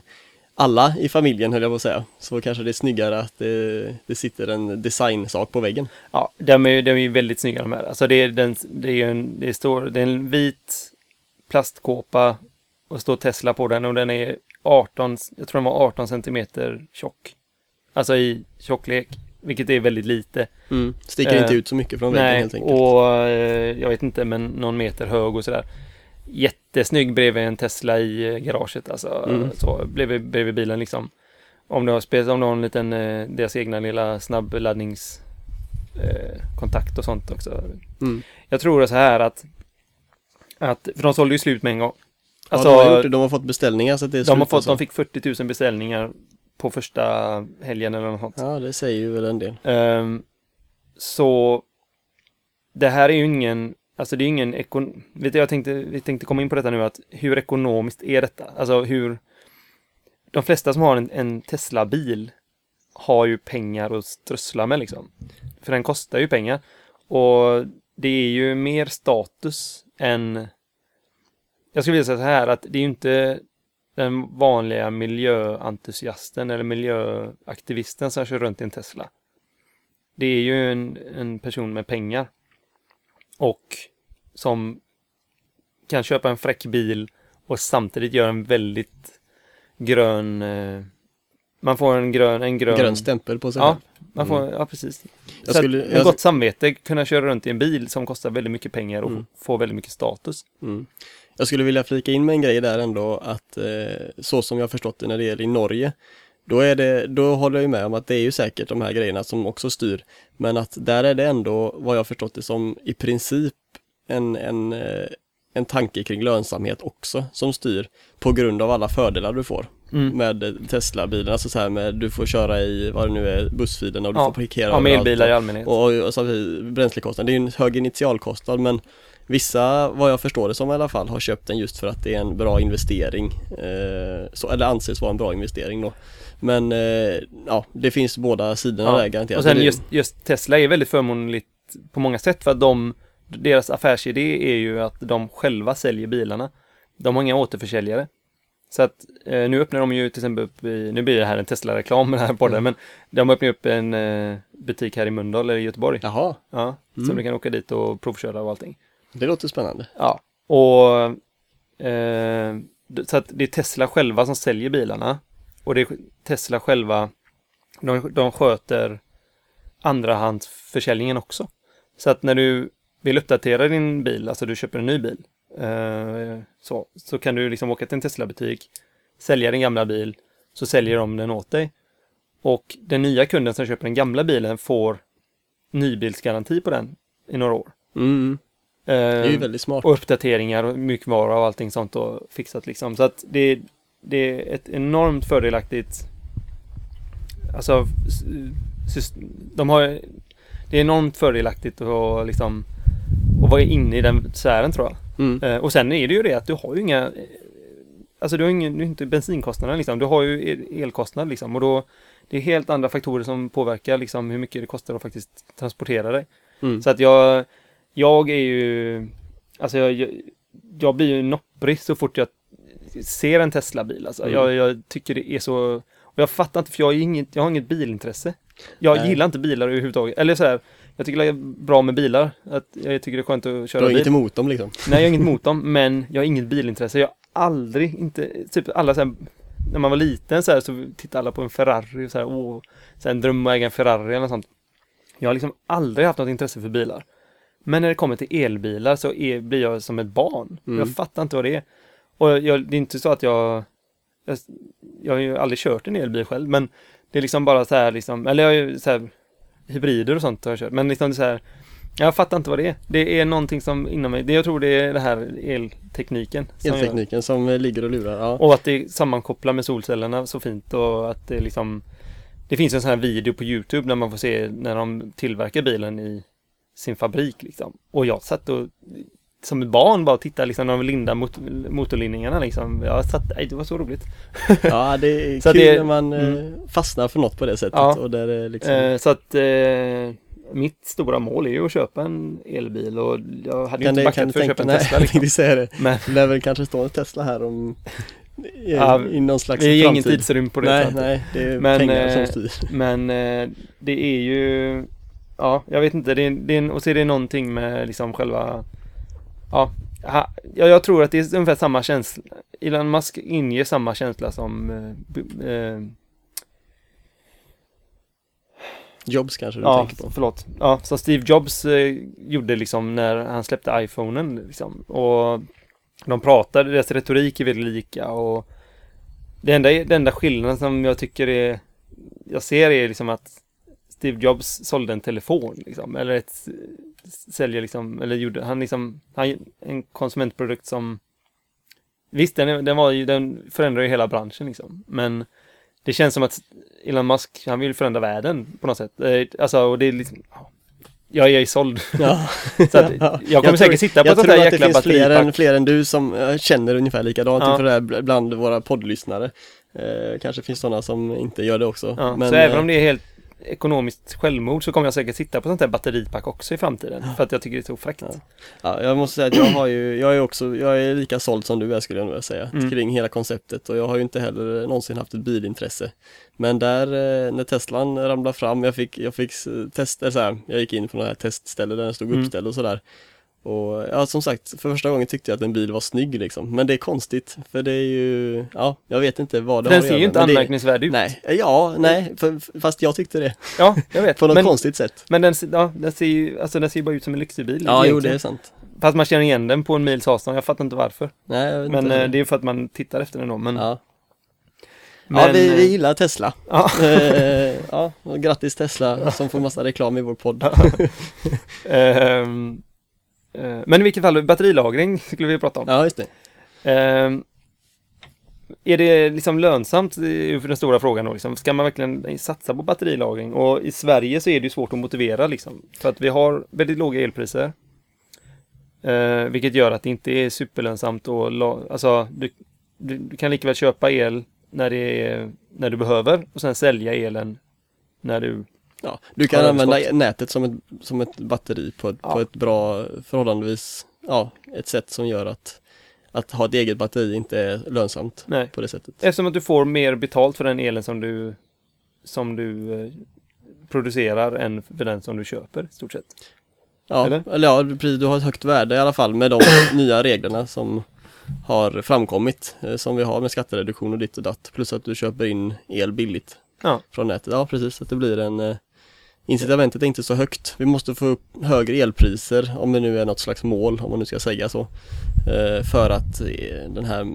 alla i familjen höll jag på att säga så kanske det är snyggare att det, det sitter en designsak på väggen. Ja, de är ju de är väldigt snygga de här. Alltså det är, den, det är en, det står, det är en vit plastkåpa och står Tesla på den och den är 18, jag tror den var 18 centimeter tjock. Alltså i tjocklek, vilket är väldigt lite. Mm. Sticker inte Eh, ut så mycket från väggen helt enkelt. och eh, jag vet inte, men någon meter hög och sådär. Jättesnygg bredvid en Tesla i eh, garaget, alltså Mm. så bredvid, bredvid bilen liksom. Om du har, speciellt om du har en liten, eh, deras egna lilla snabbladdnings eh, och sånt också. Mm. Jag tror så här att, att för de sålde ju slut med en gång. Alltså, ja, de, har gjort det. de har fått beställningar så att det är de, har slut fått, alltså. de fick 40 000 beställningar på första helgen eller något sånt. Ja, det säger ju väl en del. Ehm, så det här är ju ingen, alltså det är ingen ekon... Vet du, jag tänkte, vi tänkte komma in på detta nu att hur ekonomiskt är detta? Alltså hur... De flesta som har en, en Tesla-bil har ju pengar att strössla med liksom. För den kostar ju pengar. Och det är ju mer status än... Jag skulle vilja säga så här att det är ju inte den vanliga miljöentusiasten eller miljöaktivisten som kör runt i en Tesla. Det är ju en, en person med pengar. Och som kan köpa en fräck bil och samtidigt göra en väldigt grön... Eh, man får en grön... En grön, Grön stämpel på sig Ja, man får, ja precis. Jag Så skulle- att jag- gott samvete kunna köra runt i en bil som kostar väldigt mycket pengar och Mm. få väldigt mycket status. Mm. Jag skulle vilja flika in med en grej där ändå att eh, så som jag förstått det när det gäller i Norge då, är det, då håller jag ju med om att det är ju säkert de här grejerna som också styr. Men att där är det ändå, vad jag förstått det som, i princip en, en, eh, en tanke kring lönsamhet också som styr på grund av alla fördelar du får Mm. med Tesla-bilen. Alltså så här med du får köra i vad det nu är, bussfilen och du Ja. får parkera Ja, med elbilar i allmänhet. och, och, och så, bränslekostnad. Det är ju en hög initialkostnad men vissa, vad jag förstår det som i alla fall, har köpt den just för att det är en bra investering. Eh, så, eller anses vara en bra investering då. Men eh, ja, det finns båda sidorna Ja. där garanterat. Och sen Det- just, just Tesla är väldigt förmånligt på många sätt för att de, deras affärsidé är ju att de själva säljer bilarna. De har inga återförsäljare. Så att eh, nu öppnar de ju till exempel upp i, nu blir det här en Tesla-reklam med den här podden, men de öppnar upp en eh, butik här i Mölndal eller i Göteborg. Jaha, Ja, Mm. så du kan åka dit och provköra och allting. Det låter spännande. Ja, och eh, så att det är Tesla själva som säljer bilarna och det är Tesla själva, de, de sköter andrahandsförsäljningen också. Så att när du vill uppdatera din bil, alltså du köper en ny bil, eh, så, så kan du liksom åka till en Tesla-butik, sälja din gamla bil, så säljer de den åt dig. Och den nya kunden som köper den gamla bilen får nybilsgaranti på den i några år. Mm, det är ju väldigt smart. och uppdateringar och mjukvara och allting sånt och fixat liksom. Så att det, det är ett enormt fördelaktigt Alltså de har Det är enormt fördelaktigt att liksom att vara inne i den sfären tror jag. Mm. Eh, och sen är det ju det att du har ju inga Alltså du har ingen, du har inte bensinkostnader liksom. Du har ju el- elkostnad liksom och då Det är helt andra faktorer som påverkar liksom hur mycket det kostar att faktiskt transportera dig. Mm. Så att jag, jag är ju, alltså jag, jag, jag blir ju nopprig så fort jag ser en Tesla-bil. Alltså. Mm. Jag, jag tycker det är så, och jag fattar inte för jag, är inget, jag har inget bilintresse. Jag Nej. gillar inte bilar överhuvudtaget. Eller så här, jag tycker det är bra med bilar. Att jag tycker det är skönt att Du köra har bil. inget emot dem liksom? Nej, jag har inget emot dem, men jag har inget bilintresse. Jag har aldrig, inte, typ alla så här, när man var liten så här så tittade alla på en Ferrari och så här, åh, så här, en dröm att äga en Ferrari eller något sånt. Jag har liksom aldrig haft något intresse för bilar. Men när det kommer till elbilar så är, blir jag som ett barn. Mm. Jag fattar inte vad det är. Och jag, det är inte så att jag, jag, jag har ju aldrig kört en elbil själv, men det är liksom bara så här liksom, eller jag har ju så här hybrider och sånt har jag kört, men liksom det är så här jag fattar inte vad det är. Det är någonting som inom mig, det jag tror det är det här eltekniken. som Eltekniken som eh, ligger och lurar, ja. och att det sammankopplar med solcellerna så fint och att det liksom Det finns en sån här video på Youtube när man får se när de tillverkar bilen i sin fabrik liksom. Och jag satt och som ett barn bara tittade liksom när de lindade mot, motorlinningarna liksom. Jag satt, nej, det var så roligt. Ja, det är Så kul det- när man eh, mm. fastnar för något på det sättet Ja. och där liksom Eh, så att eh, mitt stora mål är ju att köpa en elbil och jag hade Kan inte det, backat för att köpa en nej, Tesla jag liksom. tänkte säga det. Men Det lär väl kanske stå en Tesla här om i, Ja, i någon slags det är ingen framtid. tidsrymd på det. Nej, jag nej, det är Men, pengar eh, som styr. Men eh, det är ju, ja, jag vet inte, det är, det är, och så är det någonting med liksom själva, ja, ha, ja, jag tror att det är ungefär samma känsla. Elon Musk inger samma känsla som eh, eh, Jobs kanske du ja, tänker på. förlåt. Ja, som Steve Jobs eh, gjorde liksom när han släppte iPhonen liksom. Och de pratade, deras retorik är väldigt lika och det enda, det enda skillnaden som jag tycker är, jag ser är liksom att Steve Jobs sålde en telefon liksom, eller ett, säljer liksom, eller gjorde, han liksom, han, en konsumentprodukt som Visst, den, den var ju, den förändrar ju hela branschen liksom, men det känns som att Elon Musk, han vill förändra världen på något sätt. Eh, Alltså, och det är liksom, ja. jag är såld. Ja. Så att, jag kommer säkert sitta på jag ett sånt tror där att det jäkla finns fler än, batteripack. fler än du som eh, känner ungefär likadant Ja. inför det här bl- bland våra poddlyssnare. Eh, kanske finns sådana som inte gör det också. Ja, men, så även eh, om det är helt ekonomiskt självmord så kommer jag säkert sitta på sånt där batteripack också i framtiden. För att jag tycker det är så fräckt. Ja. Ja, jag måste säga att jag har ju, jag är också, jag är lika såld som du är skulle jag nog vilja säga, Mm. kring hela konceptet och jag har ju inte heller någonsin haft ett bilintresse. Men där, eh, när Teslan ramlade fram, jag fick, jag fick testa så här, jag gick in på några här testställe där den stod Mm. uppställd och sådär. Och ja, som sagt, för första gången tyckte jag att en bil var snygg liksom. Men det är konstigt, för det är ju, ja, jag vet inte vad det Den har ser ju inte men det- anmärkningsvärd ut. Nej, ja, nej, för, fast jag tyckte det. Ja, jag vet. På något men, konstigt sätt. men den, ser- ja, den ser ju, alltså den ser ju bara ut som en lyxig bil. Ja, jo, det är sant. Fast man känner igen den på en mils avstånd, jag fattar inte varför. Nej, jag vet Men inte. eh, det är för att man tittar efter den då. Men, Ja, men, ja vi, vi eh, gillar Tesla. ja. Eh, ja, grattis Tesla som får massa reklam i vår podd. Eh, men i vilket fall, batterilagring skulle vi prata om. Ja, just det. Ehm, är det liksom lönsamt Det är den stora frågan då? Liksom. Ska man verkligen satsa på batterilagring? Och i Sverige så är det ju svårt att motivera liksom. För att vi har väldigt låga elpriser. Eh, vilket gör att det inte är superlönsamt la- alltså, du, du, du kan lika väl köpa el när, det är, när du behöver och sen sälja elen när du Ja, du kan använda överskott. nätet som ett, som ett batteri på ett, Ja. på ett bra, förhållandevis, ja, ett sätt som gör att, att ha ett eget batteri inte är lönsamt Nej. på det sättet. Eftersom att du får mer betalt för den elen som du som du eh, producerar än för den som du köper i stort sett. Ja, eller? eller, ja, du har ett högt värde i alla fall med de nya reglerna som har framkommit, eh, som vi har med skattereduktion och ditt och datt, plus att du köper in el billigt Ja. från nätet. Ja, precis, att det blir en eh, Incitamentet är inte så högt. Vi måste få upp högre elpriser, om det nu är något slags mål, om man nu ska säga så. Eh, för att eh, den här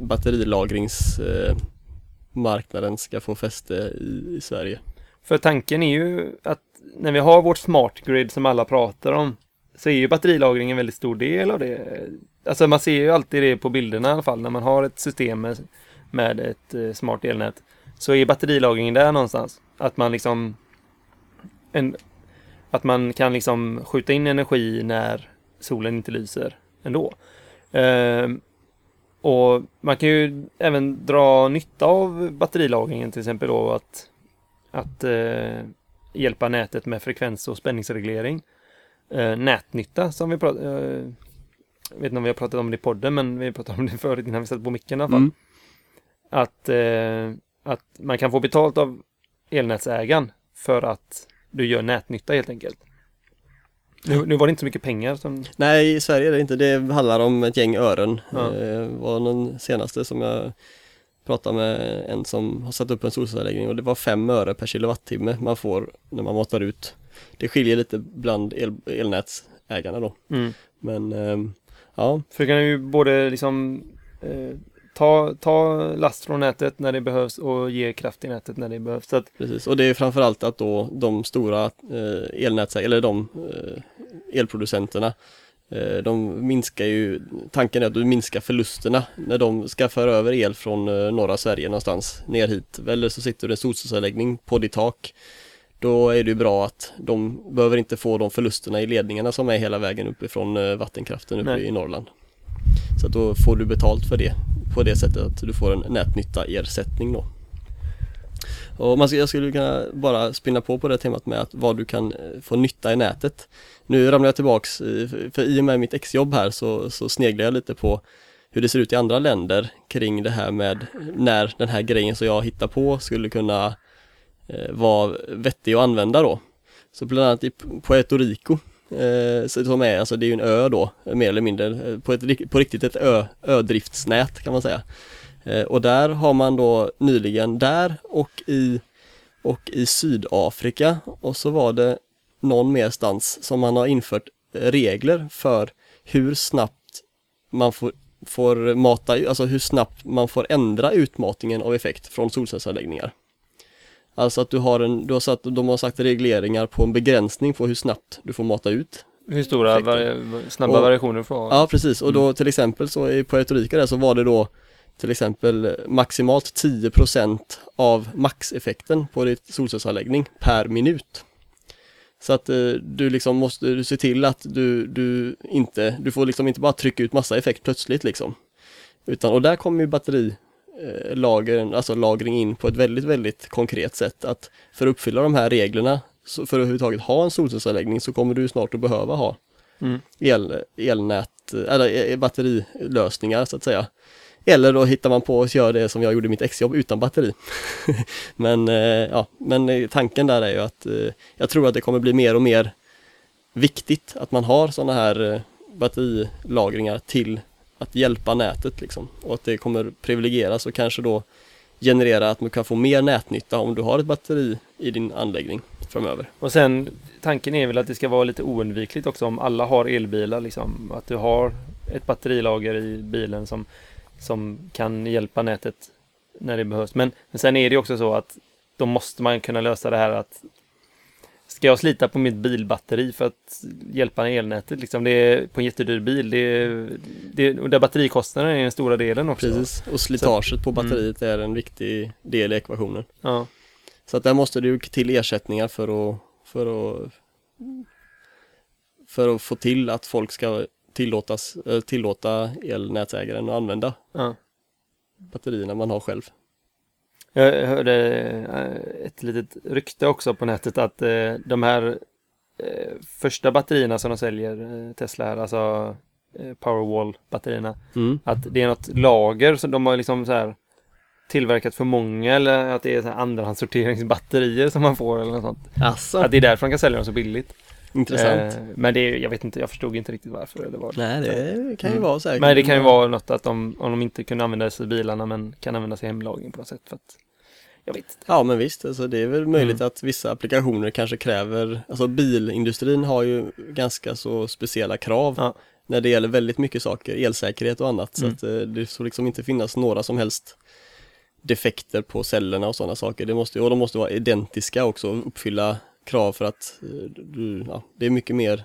batterilagringsmarknaden ska få fäste i, i Sverige. För tanken är ju att när vi har vårt smart grid som alla pratar om så är ju batterilagring en väldigt stor del av det. Alltså man ser ju alltid det på bilderna i alla fall när man har ett system med, med ett eh, smart elnät. Så är batterilagringen där någonstans. Att man liksom en, att man kan liksom skjuta in energi när solen inte lyser ändå. Ehm, och man kan ju även dra nytta av batterilagringen till exempel då att, att eh, hjälpa nätet med frekvens och spänningsreglering. Eh, nätnytta som vi pratar eh, jag vet inte om vi har pratat om det i podden men vi pratade om det förut innan vi satte på micken i alla fall. Mm. Att, eh, att man kan få betalt av elnätsägaren för att du gör nätnytta helt enkelt. Nu, nu var det inte så mycket pengar som... Nej, i Sverige är det inte. Det handlar om ett gäng ören. Ja. Det var den senaste som jag pratade med en som har satt upp en solcellsanläggning och det var fem öre per kilowattimme man får när man matar ut. Det skiljer lite bland el, elnätsägarna då. Mm. Men ehm, ja, För du kan ju både liksom eh, ta, ta last från nätet när det behövs och ge kraft i nätet när det behövs. Så att, precis. Och det är framförallt att då de stora eh, elnätsägarna, eller de eh, elproducenterna eh, de minskar ju, tanken är att du minskar förlusterna när de ska föra över el från eh, norra Sverige någonstans ner hit. Eller så sitter det en solcellsanläggning på ditt tak. Då är det ju bra att de behöver inte få de förlusterna i ledningarna som är hela vägen uppifrån eh, vattenkraften uppe Nej. i Norrland. Så att då får du betalt för det på det sättet att du får en nätnytta-ersättning då. Och man, jag skulle kunna bara spinna på på det temat med att vad du kan eh, få nytta i nätet. Nu ramlar jag tillbaks, eh, för- i och med mitt exjobb här så, så sneglar jag lite på hur det ser ut i andra länder kring det här med när den här grejen som jag hittar på skulle kunna eh, vara vettig att använda då. Så bland annat i Puerto Rico, eh, som är, alltså det är ju en ö då, mer eller mindre, eh, på, ett, på riktigt ett ö, ödriftsnät kan man säga. Eh, och där har man då nyligen, där och i, och i Sydafrika och så var det någon merstans som man har infört regler för hur snabbt man får, får mata, alltså hur snabbt man får ändra utmatningen av effekt från solcellsanläggningar. Alltså att du har en, du har satt, de har sagt regleringar på en begränsning på hur snabbt du får mata ut. hur stora vari- snabba Och- variationer får. Ja precis och då till exempel så i Puerto Rico där så var det då till exempel maximalt 10% av maxeffekten på ditt solcellsanläggning per minut. Så att eh, du liksom måste du se till att du, du inte, du får liksom inte bara trycka ut massa effekt plötsligt liksom. Utan, och där kommer ju batteri eh, lagren, alltså lagring in på ett väldigt, väldigt konkret sätt att för att uppfylla de här reglerna för att överhuvudtaget ha en solcellsanläggning så kommer du snart att behöva ha Mm. el, elnät, eller eh, batterilösningar så att säga. Eller då hittar man på att göra det som jag gjorde i mitt exjobb utan batteri. men, eh, ja, men eh, tanken där är ju att eh, jag tror att det kommer bli mer och mer viktigt att man har sådana här eh, batterilagringar till att hjälpa nätet liksom. Och att det kommer privilegieras och kanske då generera att man kan få mer nätnytta om du har ett batteri i din anläggning. framöver. Och sen tanken är väl att det ska vara lite oundvikligt också om alla har elbilar liksom. Att du har ett batterilager i bilen som, som kan hjälpa nätet när det behövs. Men, men sen är det också så att då måste man kunna lösa det här att Ska jag slita på mitt bilbatteri för att hjälpa elnätet liksom? Det är på en jättedyr bil. Det är, det, och där batterikostnaden är den stora delen också. Precis, och slitaget på batteriet är en viktig del i ekvationen. Ja, Så att där måste det ju till ersättningar för att, för att för att få till att folk ska tillåtas, eh, tillåta elnätsägaren att använda ja. batterierna man har själv. Jag hörde eh, ett litet rykte också på nätet att eh, de här eh, första batterierna som de säljer, Tesla här, alltså Powerwall-batterierna, Mm. att det är något lager som de har liksom så här tillverkat för många eller att det är andrahandssorteringsbatterier som man får eller något sånt. Alltså, Att det är därför de kan sälja dem så billigt. Intressant. Eh, men det är, jag vet inte, jag förstod inte riktigt varför eller vad. Nej, det kan ju Mm. vara säkert. Men det kan ju vara något att de, om de inte kunde använda sig i bilarna men kan använda sig i hemlagring på något sätt. För att, jag vet inte. Ja men visst, alltså det är väl möjligt Mm. att vissa applikationer kanske kräver, alltså bilindustrin har ju ganska så speciella krav Ja. när det gäller väldigt mycket saker, elsäkerhet och annat. Mm. Så att eh, det får liksom inte finnas några som helst defekter på cellerna och sådana saker. Det måste, och de måste vara identiska också och uppfylla krav för att eh, du, ja, det är mycket mer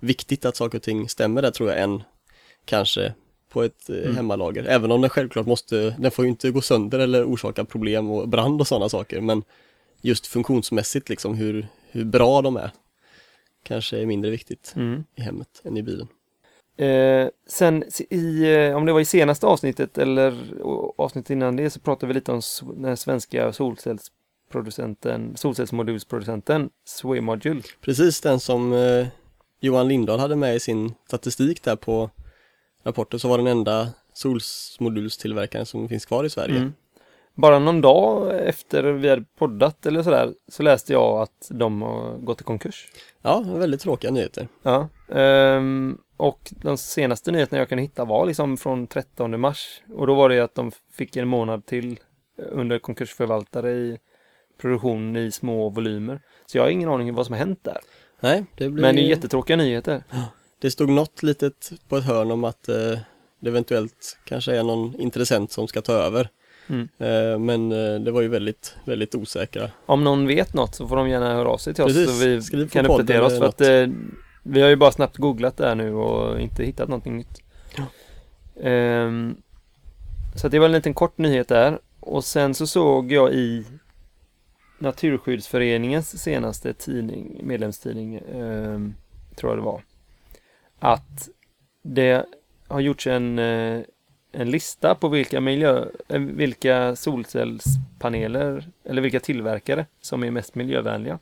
viktigt att saker och ting stämmer där tror jag än kanske på ett eh, Mm. hemmalager. Även om den självklart måste, den får ju inte gå sönder eller orsaka problem och brand och sådana saker. Men just funktionsmässigt liksom hur, hur bra de är kanske är mindre viktigt Mm. i hemmet än i bilen. Eh, sen i, eh, om det var i senaste avsnittet eller avsnittet innan det så pratade vi lite om den svenska solcellsproducenten, solcellsmodulsproducenten Swemodule. Precis den som eh, Johan Lindahl hade med i sin statistik där på rapporten så var den enda solsmodulstillverkaren som finns kvar i Sverige. Mm. Bara någon dag efter vi hade poddat eller sådär så läste jag att de har gått i konkurs. Ja, väldigt tråkiga nyheter. Ja, ehm, och de senaste nyheterna jag kunde hitta var liksom från 13 mars och då var det att de fick en månad till eh, under konkursförvaltare i produktion i små volymer. Så jag har ingen aning om vad som har hänt där. Nej, det blir... Men det är jättetråkiga nyheter. Det stod något litet på ett hörn om att eh, det eventuellt kanske är någon intressent som ska ta över. Mm. Eh, men eh, det var ju väldigt, väldigt osäkra. Om någon vet något så får de gärna höra av sig till oss Precis. så vi Skriv kan uppdatera oss för att vi har ju bara snabbt googlat det här nu och inte hittat någonting nytt. Ja. Ehm, så det var en liten kort nyhet där och sen så såg jag i Naturskyddsföreningens senaste tidning, medlemstidning, ehm, tror jag det var, att det har gjorts en, eh, en lista på vilka miljö, eh, vilka solcellspaneler eller vilka tillverkare som är mest miljövänliga.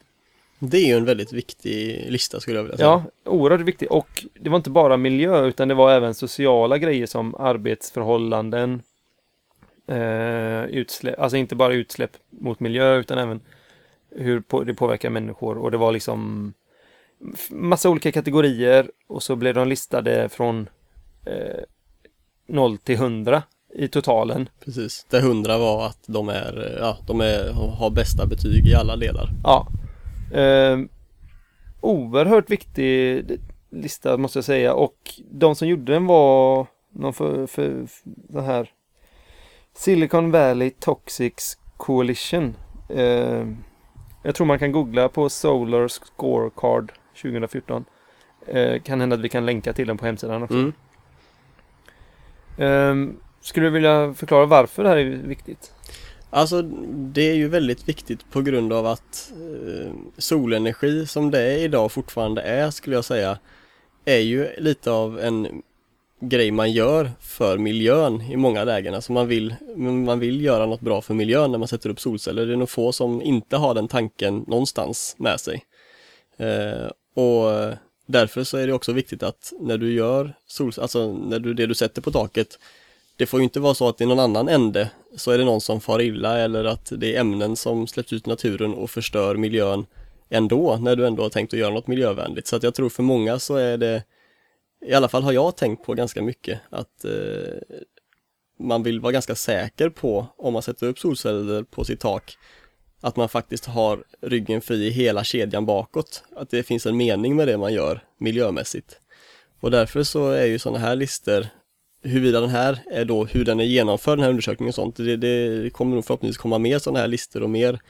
Det är ju en väldigt viktig lista skulle jag vilja säga. Ja, oerhört viktigt. Och det var inte bara miljö utan det var även sociala grejer som arbetsförhållanden, eh, utsläpp, alltså inte bara utsläpp mot miljö utan även hur på, det påverkar människor. Och det var liksom massa olika kategorier och så blev de listade från eh, 0 till 100 i totalen. Precis. Det hundra var att de är, ja, de är, har bästa betyg i alla delar. Ja. Eh, oerhört viktig lista måste jag säga och de som gjorde den var någon för, för, för den här Silicon Valley Toxics Coalition. Eh, jag tror man kan googla på Solar Scorecard 2014. Eh, kan hända att vi kan länka till den på hemsidan också. Mm. Eh, skulle du vilja förklara varför det här är viktigt? Alltså det är ju väldigt viktigt på grund av att eh, solenergi som det är idag fortfarande är skulle jag säga är ju lite av en grej man gör för miljön i många lägen. Alltså man vill, man vill göra något bra för miljön när man sätter upp solceller. Det är nog få som inte har den tanken någonstans med sig. Eh, och därför så är det också viktigt att när du gör solceller, alltså när du, det du sätter på taket det får ju inte vara så att i någon annan ände så är det någon som far illa eller att det är ämnen som släpps ut i naturen och förstör miljön ändå när du ändå har tänkt att göra något miljövänligt. Så att jag tror för många så är det, i alla fall har jag tänkt på ganska mycket, att eh, man vill vara ganska säker på om man sätter upp solceller på sitt tak att man faktiskt har ryggen fri i hela kedjan bakåt. Att det finns en mening med det man gör miljömässigt. Och därför så är ju sådana här listor huruvida den här är då hur den är genomförd, den här undersökningen och sånt. Det, det kommer nog förhoppningsvis komma mer sådana här listor och mer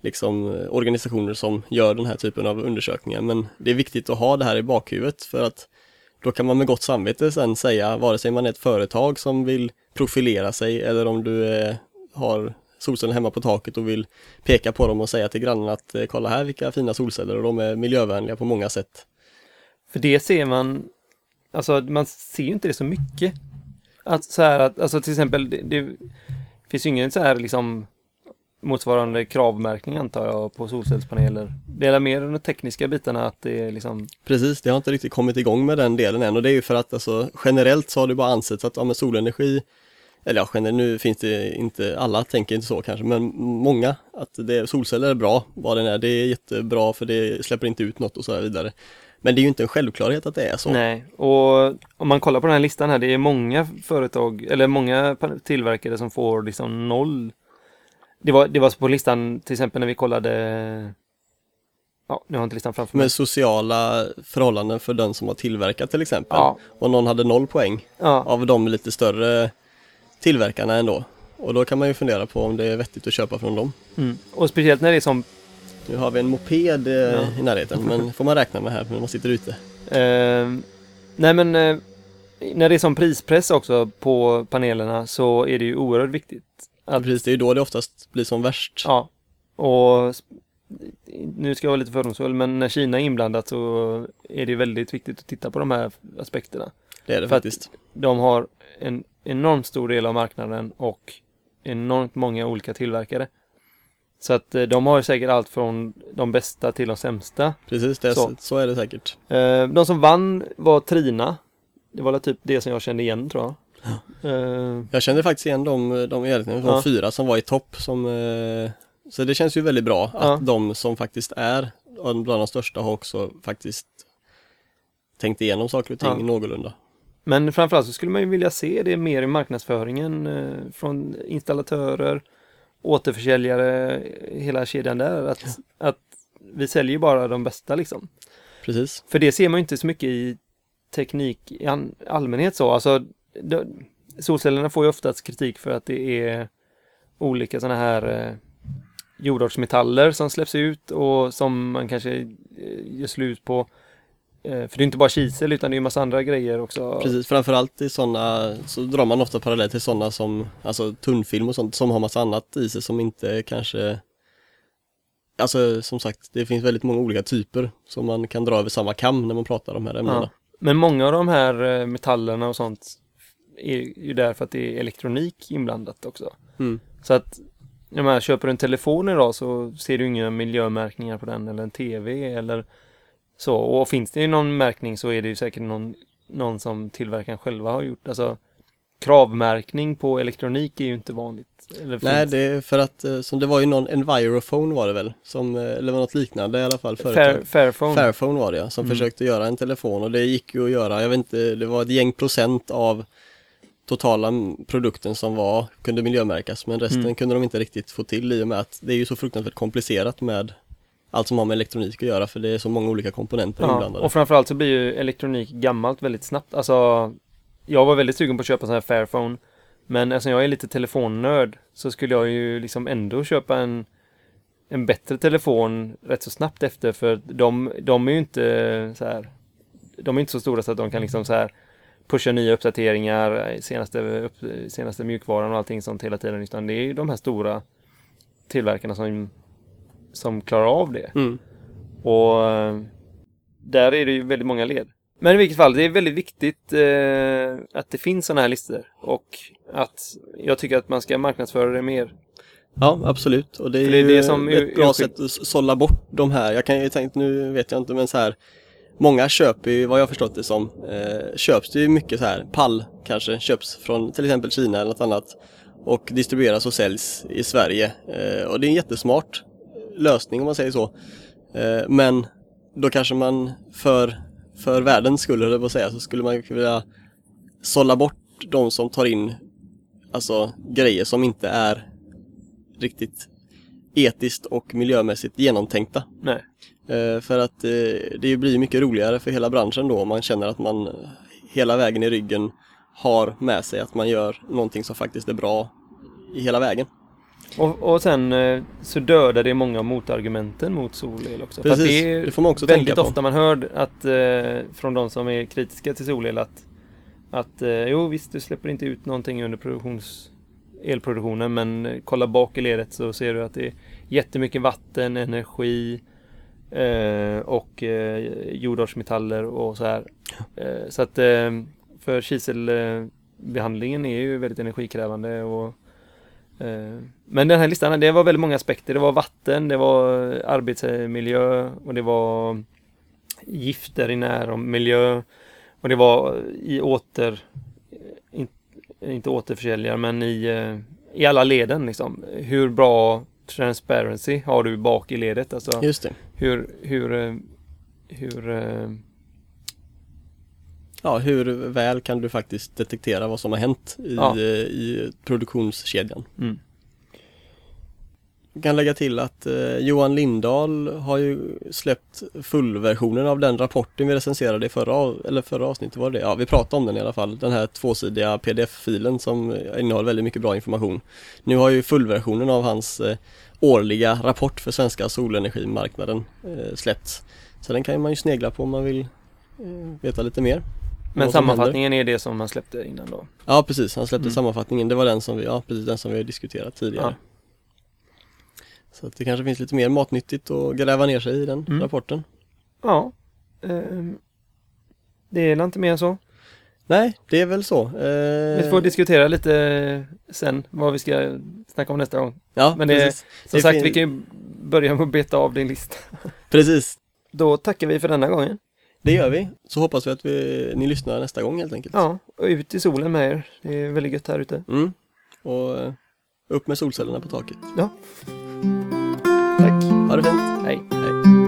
liksom eh, organisationer som gör den här typen av undersökningar. Men det är viktigt att ha det här i bakhuvudet för att då kan man med gott samvete sen säga, vare sig man är ett företag som vill profilera sig eller om du är, har solceller hemma på taket och vill peka på dem och säga till grannen att eh, kolla här vilka fina solceller och de är miljövänliga på många sätt. För det ser man, alltså man ser ju inte det så mycket. Att så här att, alltså till exempel, det, det finns ju ingen så här liksom motsvarande kravmärkning antar jag på solcellspaneler. Det är mer de tekniska bitarna att det är liksom Precis, det har inte riktigt kommit igång med den delen än och det är ju för att alltså, generellt så har det bara ansetts att ja, solenergi eller ja, generellt, nu finns det inte, alla tänker inte så kanske, men många att det, solceller är bra, vad den är, det är jättebra för det släpper inte ut något och så vidare. Men det är ju inte en självklarhet att det är så. Nej, och om man kollar på den här listan här, det är många företag, eller många tillverkare som får liksom noll. Det var, det var på listan till exempel när vi kollade Ja, nu har jag inte listan framför mig. Med sociala förhållanden för den som har tillverkat till exempel. Ja. Och någon hade noll poäng Ja, av de lite större tillverkarna ändå. Och då kan man ju fundera på om det är vettigt att köpa från dem. mm. och speciellt när det är som Nu har vi en moped eh, Ja. i närheten, men får man räkna med här när man sitter ute. Eh, nej men eh, när det är som prispress också på panelerna så är det ju oerhört viktigt. Att, Precis, det är ju då det oftast blir som värst. ja, och nu ska jag vara lite fördomsfull men när Kina är inblandat så är det väldigt viktigt att titta på de här aspekterna. Det är det För faktiskt. De har en enormt stor del av marknaden och enormt många olika tillverkare. Så att eh, de har ju säkert allt från de bästa till de sämsta. Precis, det är, Så. så. är det säkert. Eh, De som vann var Trina. Det var typ det som jag kände igen tror jag. Eh, Jag kände faktiskt igen de, de, egentligen, de Ja. fyra som var i topp som eh, Så det känns ju väldigt bra att Ja. de som faktiskt är bland de största har också faktiskt tänkt igenom saker och ting Ja. någorlunda. Men framförallt så skulle man ju vilja se det mer i marknadsföringen eh, från installatörer, återförsäljare, hela kedjan där. Att, att vi säljer bara de bästa liksom. Precis. För det ser man inte så mycket i teknik i allmänhet så. Alltså, solcellerna får ju oftast kritik för att det är olika sådana här eh, jordartsmetaller som släpps ut och som man kanske eh, gör slut på. Eh, för det är inte bara kisel utan det är ju massa andra grejer också. Precis, framförallt i sådana så drar man ofta parallell till sådana som alltså tunnfilm och sånt som har massa annat i sig som inte kanske Alltså som sagt, det finns väldigt många olika typer som man kan dra över samma kam när man pratar om de här ämnena. Ja. Men många av de här eh, metallerna och sånt är ju där för att det är elektronik inblandat också. Mm. Så att, jag menar, köper du en telefon idag så ser du inga miljömärkningar på den eller en TV eller så. Och finns det någon märkning så är det ju säkert någon, någon som tillverkaren själva har gjort. Alltså kravmärkning på elektronik är ju inte vanligt. Nej, det är för att, eh, som det var ju någon Envirophone var det väl, som, eh, eller var något liknande i alla fall. Fair. Fairphone. Fairphone var det ja, som Mm. försökte göra en telefon och det gick ju att göra, jag vet inte, det var ett gäng procent av totala produkten som var, kunde miljömärkas men resten Mm. kunde de inte riktigt få till i och med att det är ju så fruktansvärt komplicerat med allt som har med elektronik att göra för det är så många olika komponenter Ja, inblandade. och framförallt så blir ju elektronik gammalt väldigt snabbt. Alltså, jag var väldigt sugen på att köpa sån här Fairphone. Men eftersom jag är lite telefonnörd så skulle jag ju liksom ändå köpa en, en bättre telefon rätt så snabbt efter för de, de är ju inte så här. De är inte så stora så att de kan liksom så här pusha nya uppdateringar, senaste, upp, senaste mjukvaran och allting sånt hela tiden. Utan det är ju de här stora tillverkarna som, som klarar av det. Mm. Och eh, där är det ju väldigt många led. Men i vilket fall, det är väldigt viktigt eh, att det finns sådana här listor. Och att jag tycker att man ska marknadsföra det mer. Ja, absolut. Och det är det är ju det som ett bra sätt att sålla bort de här. Jag kan ju tänka, nu vet jag inte, men så här. Många köper ju, vad jag förstått det som, eh, köps det ju mycket så här, pall kanske, köps från till exempel Kina eller något annat. Och distribueras och säljs i Sverige. Eh, och det är en jättesmart lösning om man säger så. Eh, men då kanske man för, för världens skull, eller vad säga, så skulle man vilja sålla bort de som tar in alltså grejer som inte är riktigt etiskt och miljömässigt genomtänkta. Nej. Eh, För att eh, det blir mycket roligare för hela branschen då om man känner att man hela vägen i ryggen har med sig att man gör någonting som faktiskt är bra i hela vägen. Och, och sen eh, så dödar det många av motargumenten mot solel också. Precis, det är det får man också väldigt tänka på. ofta man hör att från de som är kritiska till solel att, att jo visst du släpper inte ut någonting under produktions, elproduktionen men kolla bak i ledet så ser du att det är jättemycket vatten, energi eh, och eh, jordartsmetaller och så här. Eh, så att eh, för kiselbehandlingen är ju väldigt energikrävande och eh, men den här listan, det var väldigt många aspekter. Det var vatten, det var arbetsmiljö och det var gifter i närmiljö och det var i åter in, inte återförsäljare men i, eh, i alla leden liksom. Hur bra transparency har du bak i ledet? Alltså Just det hur, hur, eh, hur eh, Ja, hur väl kan du faktiskt detektera vad som har hänt i, Ja. eh, i produktionskedjan? mm. Jag kan lägga till att eh, Johan Lindahl har ju släppt fullversionen av den rapporten vi recenserade i förra, eller förra avsnittet var det Ja, vi pratade om den i alla fall. Den här tvåsidiga pdf-filen som innehåller väldigt mycket bra information. Nu har ju fullversionen av hans eh, årliga rapport för svenska solenergimarknaden eh, släppts. Så den kan man ju snegla på om man vill eh, veta lite mer. Men sammanfattningen är det som man släppte innan då. Ja precis, han släppte Mm. sammanfattningen. Det var den som vi, ja precis den som vi har diskuterat tidigare. Ja. Så att det kanske finns lite mer matnyttigt att gräva ner sig i den Mm. rapporten. Ja. ehm, det är inte mer än så. Nej, det är väl så. Eh, Vi får diskutera lite sen vad vi ska snacka om nästa gång. ja, men det- precis. Som Det sagt, fin- vi kan ju börja med att beta av din lista. Precis, Då tackar vi för denna gången. det gör vi. Så hoppas vi att vi, ni lyssnar nästa gång helt enkelt. Ja, och ut i solen med er. Det är väldigt gött här ute. Mm. Och upp med solcellerna på taket. Ja. Tack. Ha det fint. Hej. Hej.